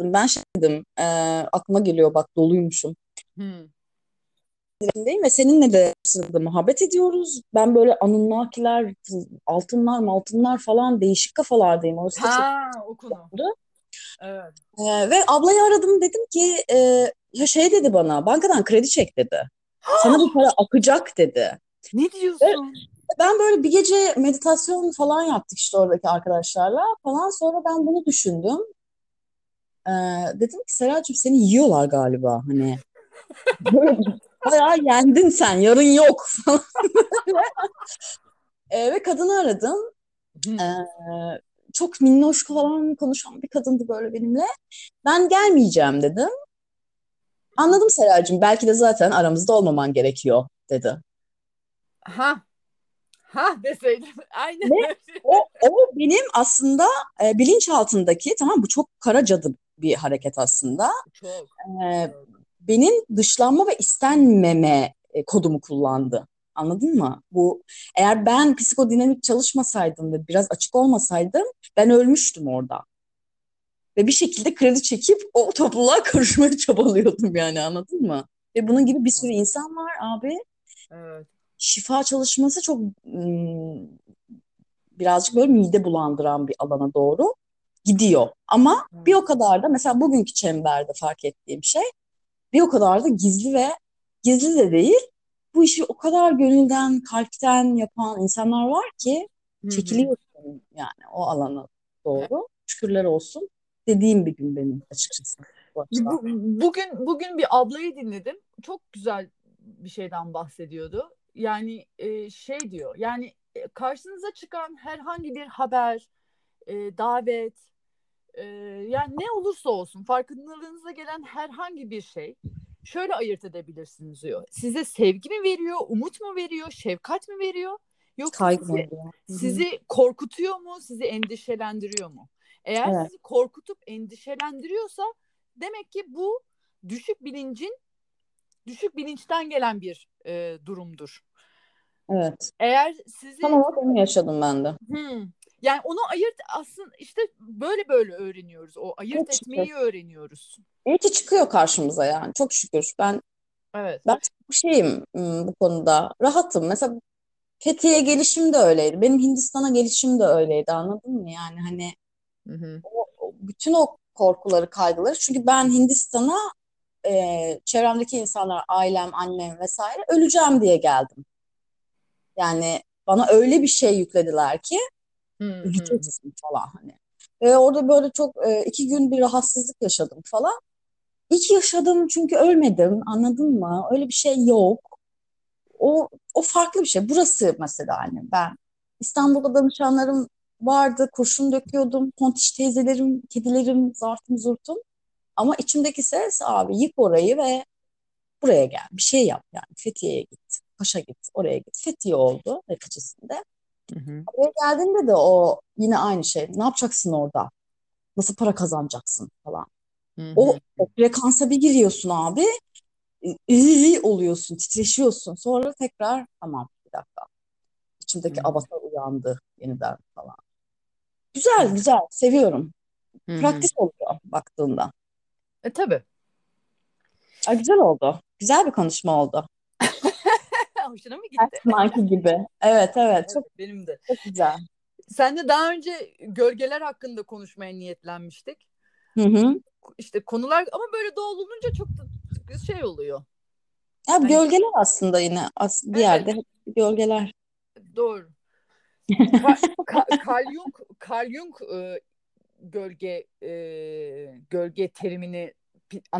Ben şey dedim, e, aklıma geliyor bak doluymuşum. Hı. Ve seninle de sırada muhabbet ediyoruz. Ben böyle Anunnakiler, altınlar, maltınlar falan değişik kafalardayım. Orası da çok Ha o konu. Evet. E, ve ablayı aradım dedim ki e, ya şey dedi bana bankadan kredi çek dedi. Sana bu para akacak dedi. Ne diyorsun? Ben böyle bir gece meditasyon falan yaptık işte oradaki arkadaşlarla falan. Sonra ben bunu düşündüm. Ee, dedim ki Seracığım seni yiyorlar galiba hani. Böyle bayağı yendin sen yarın yok falan. Ee, ve kadını aradım. Ee, çok minnoş falan konuşan bir kadındı böyle benimle. Ben gelmeyeceğim dedim. Anladım Seracığım belki de zaten aramızda olmaman gerekiyor dedi. Ha. Ha deseydim. Aynen. Ne? O, o benim aslında e, bilinçaltındaki tamam bu çok kara cadı bir hareket aslında. Çok. Ee, benim dışlanma ve istenmeme e, kodumu kullandı. Anladın mı? Bu eğer ben psikodinamik çalışmasaydım ve biraz açık olmasaydım ben ölmüştüm orada. Ve bir şekilde kredi çekip o topluluğa karışmaya çabalıyordum yani anladın mı? Ve bunun gibi bir sürü insan var abi. Evet. Şifa çalışması çok birazcık böyle mide bulandıran bir alana doğru gidiyor. Ama bir o kadar da mesela bugünkü çemberde fark ettiğim şey bir o kadar da gizli ve gizli de değil. Bu işi o kadar gönülden, kalpten yapan insanlar var ki çekiliyorsun yani o alana doğru. Şükürler olsun dediğim bir gün benim açıkçası. Bu, bugün bugün bir ablayı dinledim. Çok güzel bir şeyden bahsediyordu. Yani e, şey diyor. Yani e, karşınıza çıkan herhangi bir haber, e, davet, e, yani ne olursa olsun farkındalığınıza gelen herhangi bir şey şöyle ayırt edebilirsiniz diyor. Size sevgi mi veriyor, umut mu veriyor, şefkat mi veriyor? Yoksa Kaygı sizi, sizi korkutuyor mu, sizi endişelendiriyor mu? Eğer Evet. sizi korkutup endişelendiriyorsa demek ki bu düşük bilincin düşük bilinçten gelen bir e, durumdur. Evet. Eğer sizi Tam olarak onu yaşadım ben de. Hmm. Yani onu ayırt aslında işte böyle böyle öğreniyoruz. O ayırt Çok etmeyi şükür. öğreniyoruz. İyi ki çıkıyor karşımıza yani. Çok şükür. Ben Evet. ben çok şeyim bu konuda. Rahatım. Mesela Fethiye'ye gelişim de öyleydi. Benim Hindistan'a gelişim de öyleydi. Anladın mı? Yani hani Hı hı. o- o- bütün o korkuları, kaygıları. Çünkü ben Hindistan'a e, çevremdeki insanlar, ailem, annem vesaire öleceğim diye geldim. Yani bana öyle bir şey yüklediler ki Öleceksin falan hani. Ve orada böyle çok e, iki gün bir rahatsızlık yaşadım falan. İyi ki yaşadım çünkü ölmedim. Anladın mı? Öyle bir şey yok. O o farklı bir şey. Burası mesela hani ben İstanbul'da danışanlarım vardı. Kurşun döküyordum. Tontiş teyzelerim, kedilerim, zartım zurtum. Ama içimdeki ses abi yık orayı ve buraya gel. Bir şey yap yani. Fethiye'ye git. Paşa git. Oraya git. Fethiye oldu neticesinde. Hı hı. Oraya geldiğinde de o yine aynı şey. Ne yapacaksın orada? Nasıl para kazanacaksın falan. Hı O, hı. o frekansa bir giriyorsun abi. iyi oluyorsun, titreşiyorsun. Sonra tekrar tamam bir dakika. İçimdeki Hı hı. avatar uyandı yeniden falan. Güzel güzel seviyorum. Hı hı. Praktis oluyor baktığında. E tabii. Ay, güzel oldu. Güzel bir konuşma oldu. Hoşuna mı gitti? zamanki gibi. Evet evet çok Evet, benim de. çok güzel. Sen de daha önce gölgeler hakkında konuşmaya niyetlenmiştik. Hı hı. İşte konular ama böyle doğal olunca çok da şey oluyor. Ya Hani gölgeler aslında yine as bir evet yerde gölgeler. doğru. Ka Ka- Carl Jung, Carl Jung e, gölge e, gölge terimini e,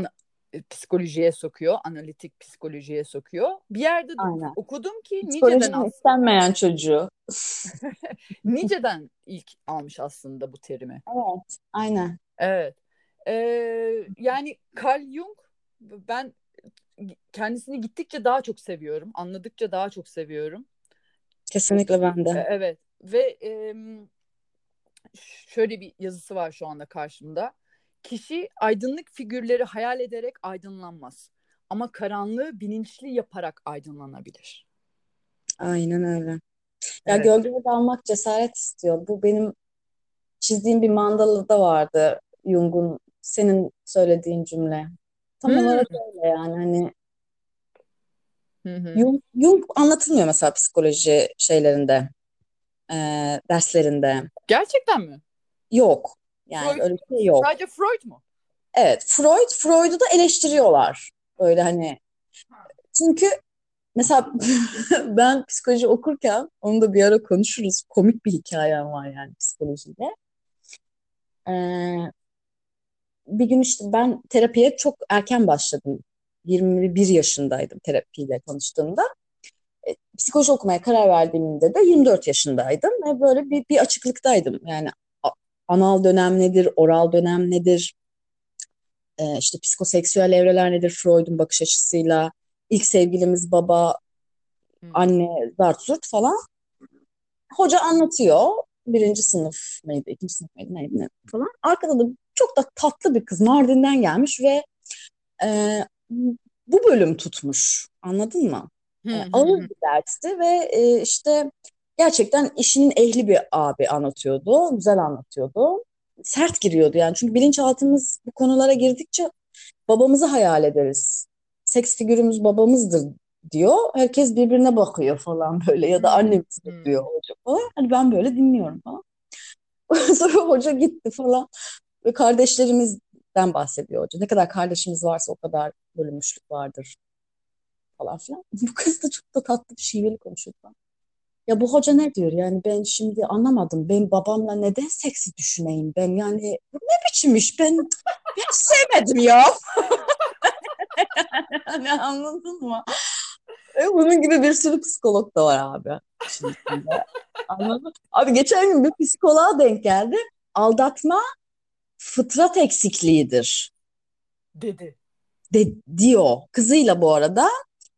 psikolojiye sokuyor, analitik psikolojiye sokuyor. Bir yerde de Aynen. okudum ki Psikolojinin aslında istenmeyen çocuğu. Nietzsche'den ilk almış aslında bu terimi. Evet, aynen. Evet. Ee, yani Carl Jung ben kendisini gittikçe daha çok seviyorum. Anladıkça daha çok seviyorum. Kesinlikle ben E, de. Evet ve em, şöyle bir yazısı var şu anda karşımda. Kişi aydınlık figürleri hayal ederek aydınlanmaz. Ama karanlığı bilinçli yaparak aydınlanabilir. Aynen öyle. Ya Evet. gölgeye dalmak cesaret istiyor. Bu benim çizdiğim bir mandalada vardı. Jung'un senin söylediğin cümle. Tam Hmm. olarak öyle yani hani Hı hı. Jung, Jung anlatılmıyor mesela psikoloji şeylerinde, e, derslerinde. Gerçekten mi? Yok. Yani Freud öyle bir şey yok. sadece Freud mu? Evet, Freud, Freud'u da eleştiriyorlar. Böyle hani çünkü mesela ben psikoloji okurken onu da bir ara konuşuruz. Komik bir hikayem var yani psikolojide. Ee, bir gün işte ben terapiye çok erken başladım. 21 yaşındaydım terapiyle tanıştığımda. E, psikoloji okumaya karar verdiğimde de 24 yaşındaydım ve böyle bir, bir açıklıktaydım. Yani anal dönem nedir, oral dönem nedir, e, işte psikoseksüel evreler nedir Freud'un bakış açısıyla, ilk sevgilimiz baba, Hı. anne, zart zurt falan. Hoca anlatıyor. Birinci sınıf mıydı, ikinci sınıf mıydı neydi ne falan. Arkada da çok da tatlı bir kız Mardin'den gelmiş ve e, bu bölüm tutmuş. Anladın mı? E, ağır bir dersti ve e, işte gerçekten işinin ehli bir abi anlatıyordu. Güzel anlatıyordu. Sert giriyordu yani. Çünkü bilinçaltımız bu konulara girdikçe babamızı hayal ederiz. Seks figürümüz babamızdır diyor. Herkes birbirine bakıyor falan böyle ya da Hı annemiz hı. diyor hoca falan. Hani ben böyle dinliyorum falan. Sonra hoca gitti falan. Ve kardeşlerimizden bahsediyor hoca. Ne kadar kardeşimiz varsa o kadar bölünmüşlük vardır falan filan. Bu kız da çok da tatlı bir şiveli konuşuyor falan. Ya bu hoca ne diyor yani ben şimdi anlamadım. Ben babamla neden seksi düşüneyim ben yani bu ne biçim iş ben hiç sevmedim ya. Hani anladın mı? E, bunun gibi bir sürü psikolog da var abi. Şimdi Anladın mı? Abi geçen gün bir psikoloğa denk geldi. Aldatma fıtrat eksikliğidir Dedi. de, diyor. Kızıyla bu arada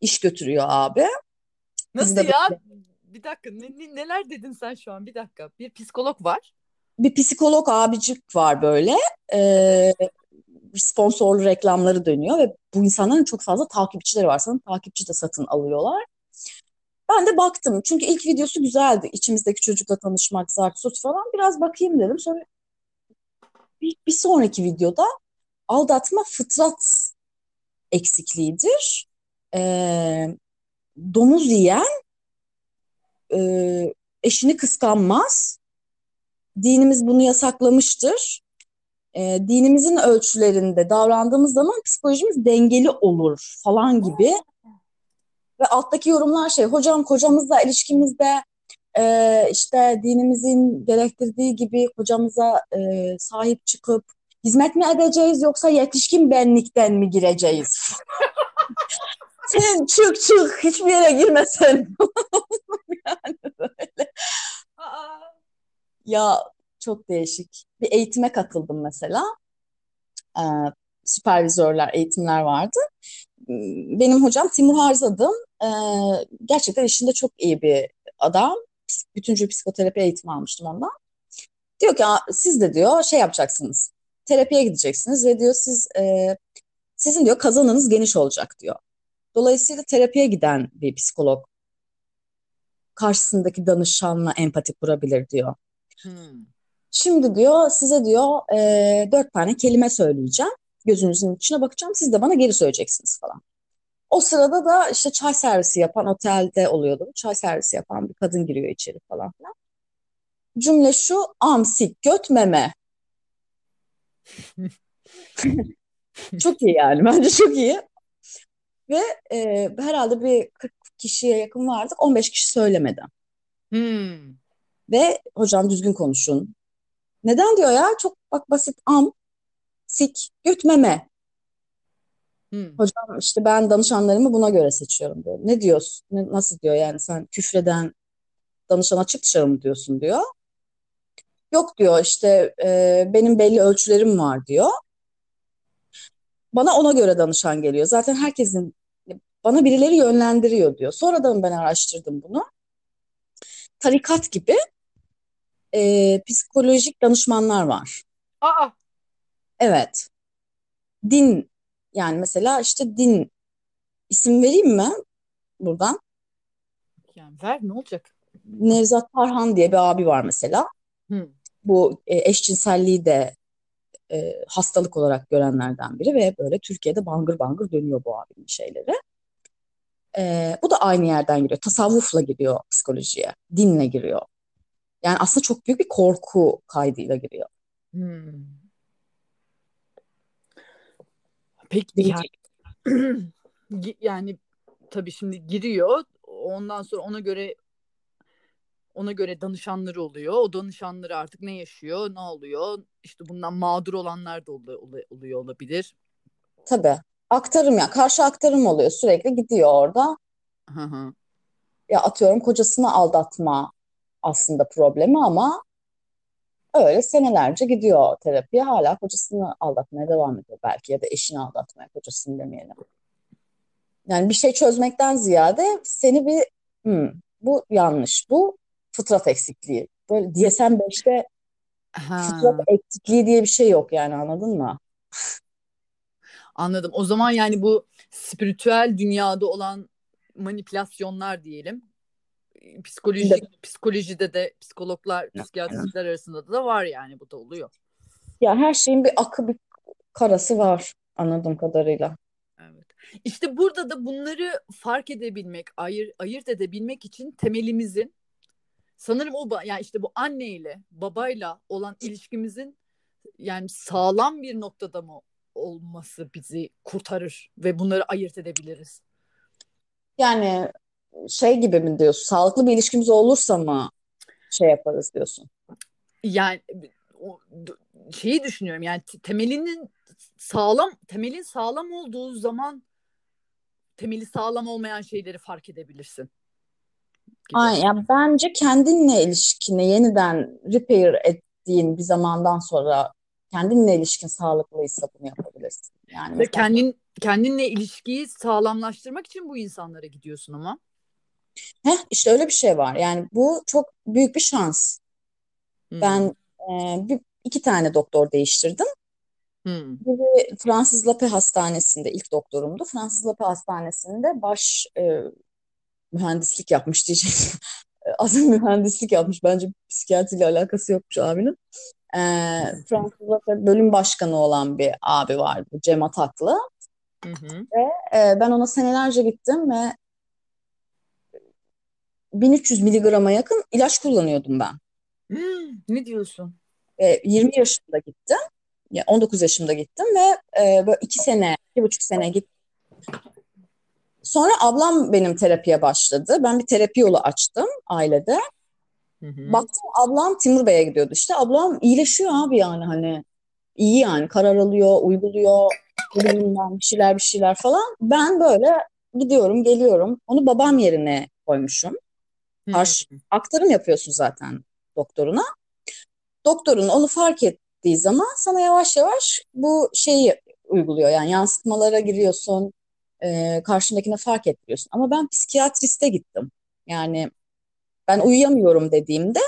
iş götürüyor abi. Nasıl ya? böyle Bir dakika ne, ne- neler dedin sen şu an? Bir dakika. Bir psikolog var. bir psikolog abicik var böyle. Ee, sponsorlu reklamları dönüyor ve bu insanların çok fazla takipçileri var. Sanırım takipçi de satın alıyorlar. Ben de baktım. Çünkü ilk videosu güzeldi. İçimizdeki çocukla tanışmak, zart surt falan. Biraz bakayım dedim. Sonra bir, bir sonraki videoda aldatma fıtrat eksikliğidir. Ee, domuz yiyen e, eşini kıskanmaz. Dinimiz bunu yasaklamıştır. E, dinimizin ölçülerinde davrandığımız zaman psikolojimiz dengeli olur falan gibi. Ve alttaki yorumlar şey, hocam kocamızla ilişkimizde e, işte dinimizin gerektirdiği gibi kocamıza e, sahip çıkıp hizmet mi edeceğiz yoksa yetişkin benlikten mi gireceğiz? Sen çık çık hiçbir yere girmesen. yani böyle. Ya çok değişik. Bir eğitime katıldım mesela. Ee, süpervizörler, eğitimler vardı. Benim hocam Timur Harzadım. Ee, gerçekten işinde çok iyi bir adam. Bütüncül psikoterapi eğitimi almıştım ondan. Diyor ki siz de diyor şey yapacaksınız. Terapiye gideceksiniz ve diyor siz e, sizin diyor kazanınız geniş olacak diyor. Dolayısıyla terapiye giden bir psikolog karşısındaki danışanla empati kurabilir diyor. Hmm. Şimdi diyor size diyor e, dört tane kelime söyleyeceğim. Gözünüzün içine bakacağım. Siz de bana geri söyleyeceksiniz falan. O sırada da işte çay servisi yapan otelde oluyordu. Çay servisi yapan bir kadın giriyor içeri falan filan. Cümle şu amsik göt meme. çok iyi yani bence çok iyi. Ve e, herhalde bir 40 kişiye yakın vardık. 15 kişi söylemedi. Hmm. Ve hocam düzgün konuşun. Neden diyor ya? Çok bak basit am, sik, gütmeme. Hmm. Hocam işte ben danışanlarımı buna göre seçiyorum diyor. Ne diyorsun? Ne, nasıl diyor yani sen küfreden danışana çık dışarı mı diyorsun diyor. Yok diyor işte e, benim belli ölçülerim var diyor. Bana ona göre danışan geliyor. Zaten herkesin bana birileri yönlendiriyor diyor. Sonradan ben araştırdım bunu. Tarikat gibi e, psikolojik danışmanlar var. Aa. Evet. Din yani mesela işte din isim vereyim mi buradan? Yani ver ne olacak? Nevzat Tarhan diye bir abi var mesela. Hmm. Bu e, eşcinselliği de e, hastalık olarak görenlerden biri ve böyle Türkiye'de bangır bangır dönüyor bu abinin şeyleri. E, bu da aynı yerden giriyor. Tasavvufla giriyor psikolojiye, dinle giriyor. Yani aslında çok büyük bir korku kaydıyla giriyor. Hmm. Peki yani, yani tabii şimdi giriyor. Ondan sonra ona göre ona göre danışanları oluyor. O danışanları artık ne yaşıyor, ne oluyor? İşte bundan mağdur olanlar da oluyor, oluyor olabilir. Tabii. Aktarım ya. Karşı aktarım oluyor. Sürekli gidiyor orada. Hı hı. Ya atıyorum kocasını aldatma aslında problemi ama öyle senelerce gidiyor terapiye hala kocasını aldatmaya devam ediyor belki ya da eşini aldatmaya kocasını demeyelim. Yani bir şey çözmekten ziyade seni bir hmm, bu yanlış bu fıtrat eksikliği. Böyle DSM-5'te fıtrat eksikliği diye bir şey yok yani anladın mı? Anladım. O zaman yani bu spiritüel dünyada olan manipülasyonlar diyelim psikolojik evet. psikolojide de psikologlar, psikiyatristler arasında da var yani bu da oluyor. Ya her şeyin bir akı bir karası var anladığım kadarıyla. Evet. İşte burada da bunları fark edebilmek, ayır, ayırt edebilmek için temelimizin sanırım o yani işte bu anneyle, babayla olan ilişkimizin yani sağlam bir noktada mı olması bizi kurtarır ve bunları ayırt edebiliriz. Yani şey gibi mi diyorsun? Sağlıklı bir ilişkimiz olursa mı şey yaparız diyorsun? Yani o, şeyi düşünüyorum yani temelinin sağlam temelin sağlam olduğu zaman temeli sağlam olmayan şeyleri fark edebilirsin. Aynen. Yani bence kendinle ilişkini yeniden repair ettiğin bir zamandan sonra kendinle ilişkin sağlıklıysa bunu yapabilirsin. Yani Ve kendin kendinle ilişkiyi sağlamlaştırmak için bu insanlara gidiyorsun ama. Heh, işte öyle bir şey var. Yani bu çok büyük bir şans. Hmm. Ben e, bir, iki tane doktor değiştirdim. Hmm. Biri Fransız Lape Hastanesi'nde ilk doktorumdu. Fransız Lape Hastanesi'nde baş e, mühendislik yapmış diyecektim. Az mühendislik yapmış. Bence psikiyatriyle alakası yokmuş abinin. Ee, Fransızca bölüm başkanı olan bir abi vardı. Cem Ataklı. Hı hı. Ve e, ben ona senelerce gittim ve 1300 miligrama yakın ilaç kullanıyordum ben. Hmm, ne diyorsun? E, 20 yaşında gittim. Ya 19 yaşımda gittim ve e, böyle iki sene, bir buçuk sene gittim. Sonra ablam benim terapiye başladı. Ben bir terapi yolu açtım ailede. Hı hı. Baktım ablam Timur Bey'e gidiyordu işte. Ablam iyileşiyor abi yani hani iyi yani karar alıyor, uyguluyor, ben bir şeyler bir şeyler falan. Ben böyle gidiyorum, geliyorum. Onu babam yerine koymuşum. Karşı aktarım yapıyorsun zaten doktoruna. Doktorun onu fark ettiği zaman sana yavaş yavaş bu şeyi uyguluyor. Yani yansıtmalara giriyorsun, e, karşındakine fark ettiriyorsun. Ama ben psikiyatriste gittim. Yani ben uyuyamıyorum dediğimde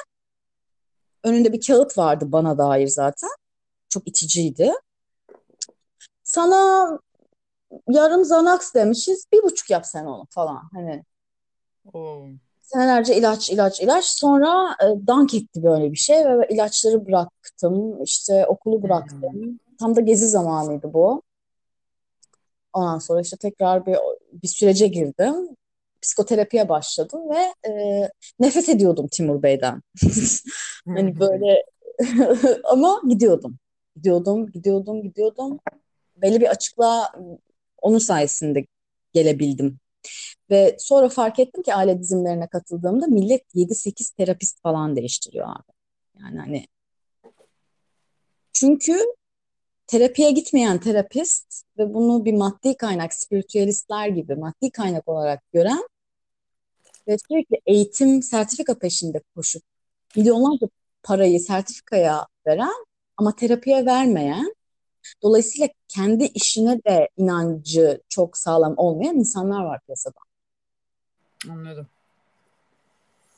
önünde bir kağıt vardı bana dair zaten. Çok iticiydi. Sana yarım Xanax demişiz, bir buçuk yap sen onu falan. Hani Oo. senelerce ilaç, ilaç, ilaç. Sonra e, dank etti böyle bir şey ve ilaçları bıraktım. İşte okulu bıraktım. Tam da gezi zamanıydı bu. Ondan sonra işte tekrar bir bir sürece girdim. Psikoterapiye başladım ve e, nefret ediyordum Timur Bey'den. Hani böyle ama gidiyordum. Gidiyordum, gidiyordum, gidiyordum. Belli bir açıklığa onun sayesinde gelebildim. Ve sonra fark ettim ki aile dizimlerine katıldığımda millet 7-8 terapist falan değiştiriyor abi. Yani hani çünkü terapiye gitmeyen terapist ve bunu bir maddi kaynak, spiritüalistler gibi maddi kaynak olarak gören ve sürekli eğitim, sertifika peşinde koşup milyonlarca parayı sertifikaya veren ama terapiye vermeyen, dolayısıyla kendi işine de inancı çok sağlam olmayan insanlar var piyasada. Anladım.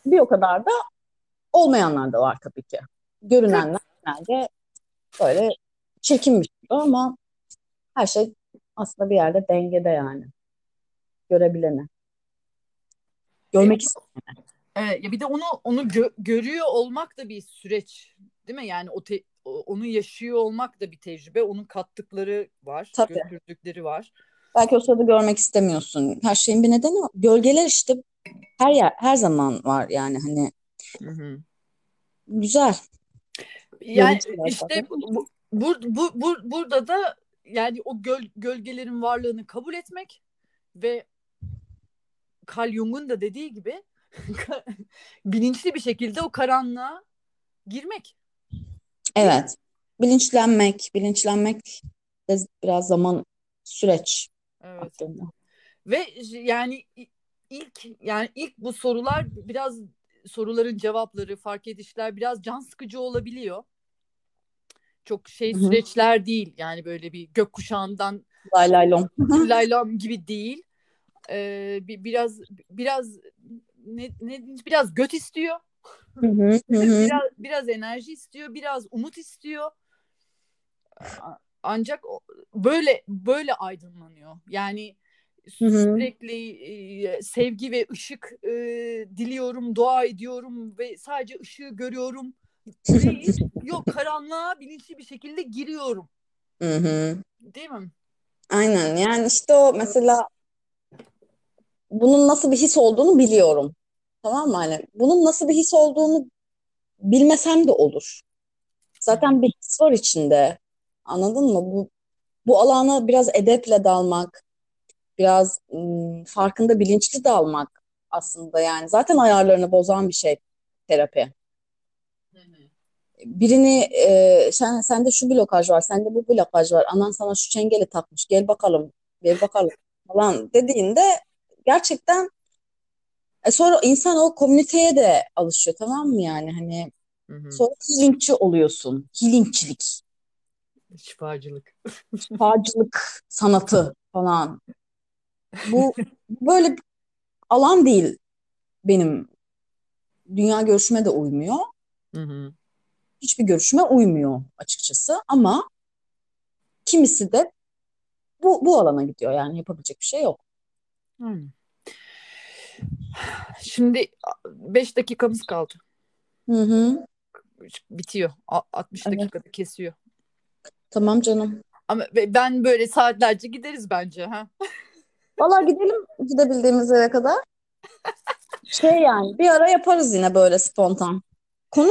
Bir o kadar da olmayanlar da var tabii ki. Görünenler genelde böyle çirkinmiş gibi ama her şey aslında bir yerde dengede yani. Görebilene. Görmek isteyen. Evet, ya bir de onu onu gö- görüyor olmak da bir süreç, değil mi? Yani o te- onu yaşıyor olmak da bir tecrübe. Onun kattıkları var, Tabii. götürdükleri var. Belki o sırada görmek istemiyorsun. Her şeyin bir nedeni var. Gölgeler işte her yer, her zaman var yani hani Hı hı. güzel. Yani işte bu, bu, bu, bu- burada da yani o göl, gölgelerin varlığını kabul etmek ve Carl Jung'un da dediği gibi bilinçli bir şekilde o karanlığa girmek. Evet. Bilinçlenmek, bilinçlenmek de biraz zaman süreç Evet. aslında. Ve yani ilk yani ilk bu sorular biraz soruların cevapları, fark edişler biraz can sıkıcı olabiliyor. Çok şey Hı hı. süreçler değil. Yani böyle bir gökkuşağından Lay lay lom. laylam gibi değil. Ee, bir, biraz biraz ne, ne biraz göt istiyor. Hı hı, biraz biraz enerji istiyor, biraz umut istiyor. Ancak böyle böyle aydınlanıyor. Yani sürekli e, sevgi ve ışık e, diliyorum, dua ediyorum ve sadece ışığı görüyorum. Değil. Yok karanlığa bilinçli bir şekilde giriyorum. Hı hı. Değil mi? Aynen yani işte o mesela bunun nasıl bir his olduğunu biliyorum. Tamam mı? Hani bunun nasıl bir his olduğunu bilmesem de olur. Zaten bir his var içinde. Anladın mı? Bu, bu alana biraz edeple dalmak, biraz ım, farkında bilinçli dalmak aslında yani. Zaten ayarlarını bozan bir şey terapi. Birini e, sen, sende şu blokaj var, sende bu blokaj var, anan sana şu çengeli takmış, gel bakalım, gel bakalım falan dediğinde gerçekten e, sonra insan o komüniteye de alışıyor tamam mı yani hani Hı hı. sonra healingçi oluyorsun. Healingçilik, Şifacılık. şifacılık sanatı falan. Bu böyle bir alan değil benim. Dünya görüşüme de uymuyor. Hı hı. Hiçbir görüşüme uymuyor açıkçası ama kimisi de bu, bu alana gidiyor yani yapabilecek bir şey yok. Aynen. Şimdi 5 dakikamız kaldı. Hı hı. Bitiyor. A- 60 Evet. dakikada kesiyor. Tamam canım. Ama ben böyle saatlerce gideriz bence ha. Valla gidelim gidebildiğimiz yere kadar. Şey yani bir ara yaparız yine böyle spontan. Konu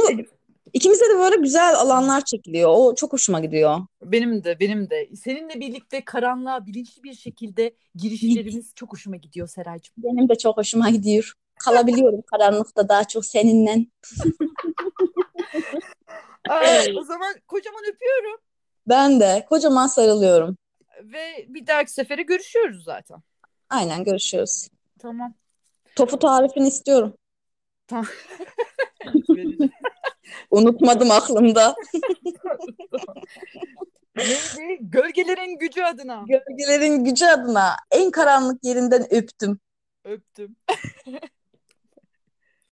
ikimize de böyle güzel alanlar çekiliyor. O çok hoşuma gidiyor. Benim de benim de. Seninle birlikte karanlığa bilinçli bir şekilde girişlerimiz çok hoşuma gidiyor Seraycığım. Benim de çok hoşuma gidiyor. Kalabiliyorum karanlıkta daha çok seninle. Aa, o zaman kocaman öpüyorum Ben de kocaman sarılıyorum. ve bir dahaki sefere görüşüyoruz zaten. Aynen görüşürüz. Tamam. Tofu tarifini istiyorum. Vereceğim. Unutmadım aklımda. Neydi? Gölgelerin gücü adına. Gölgelerin gücü adına en karanlık yerinden öptüm. Öptüm.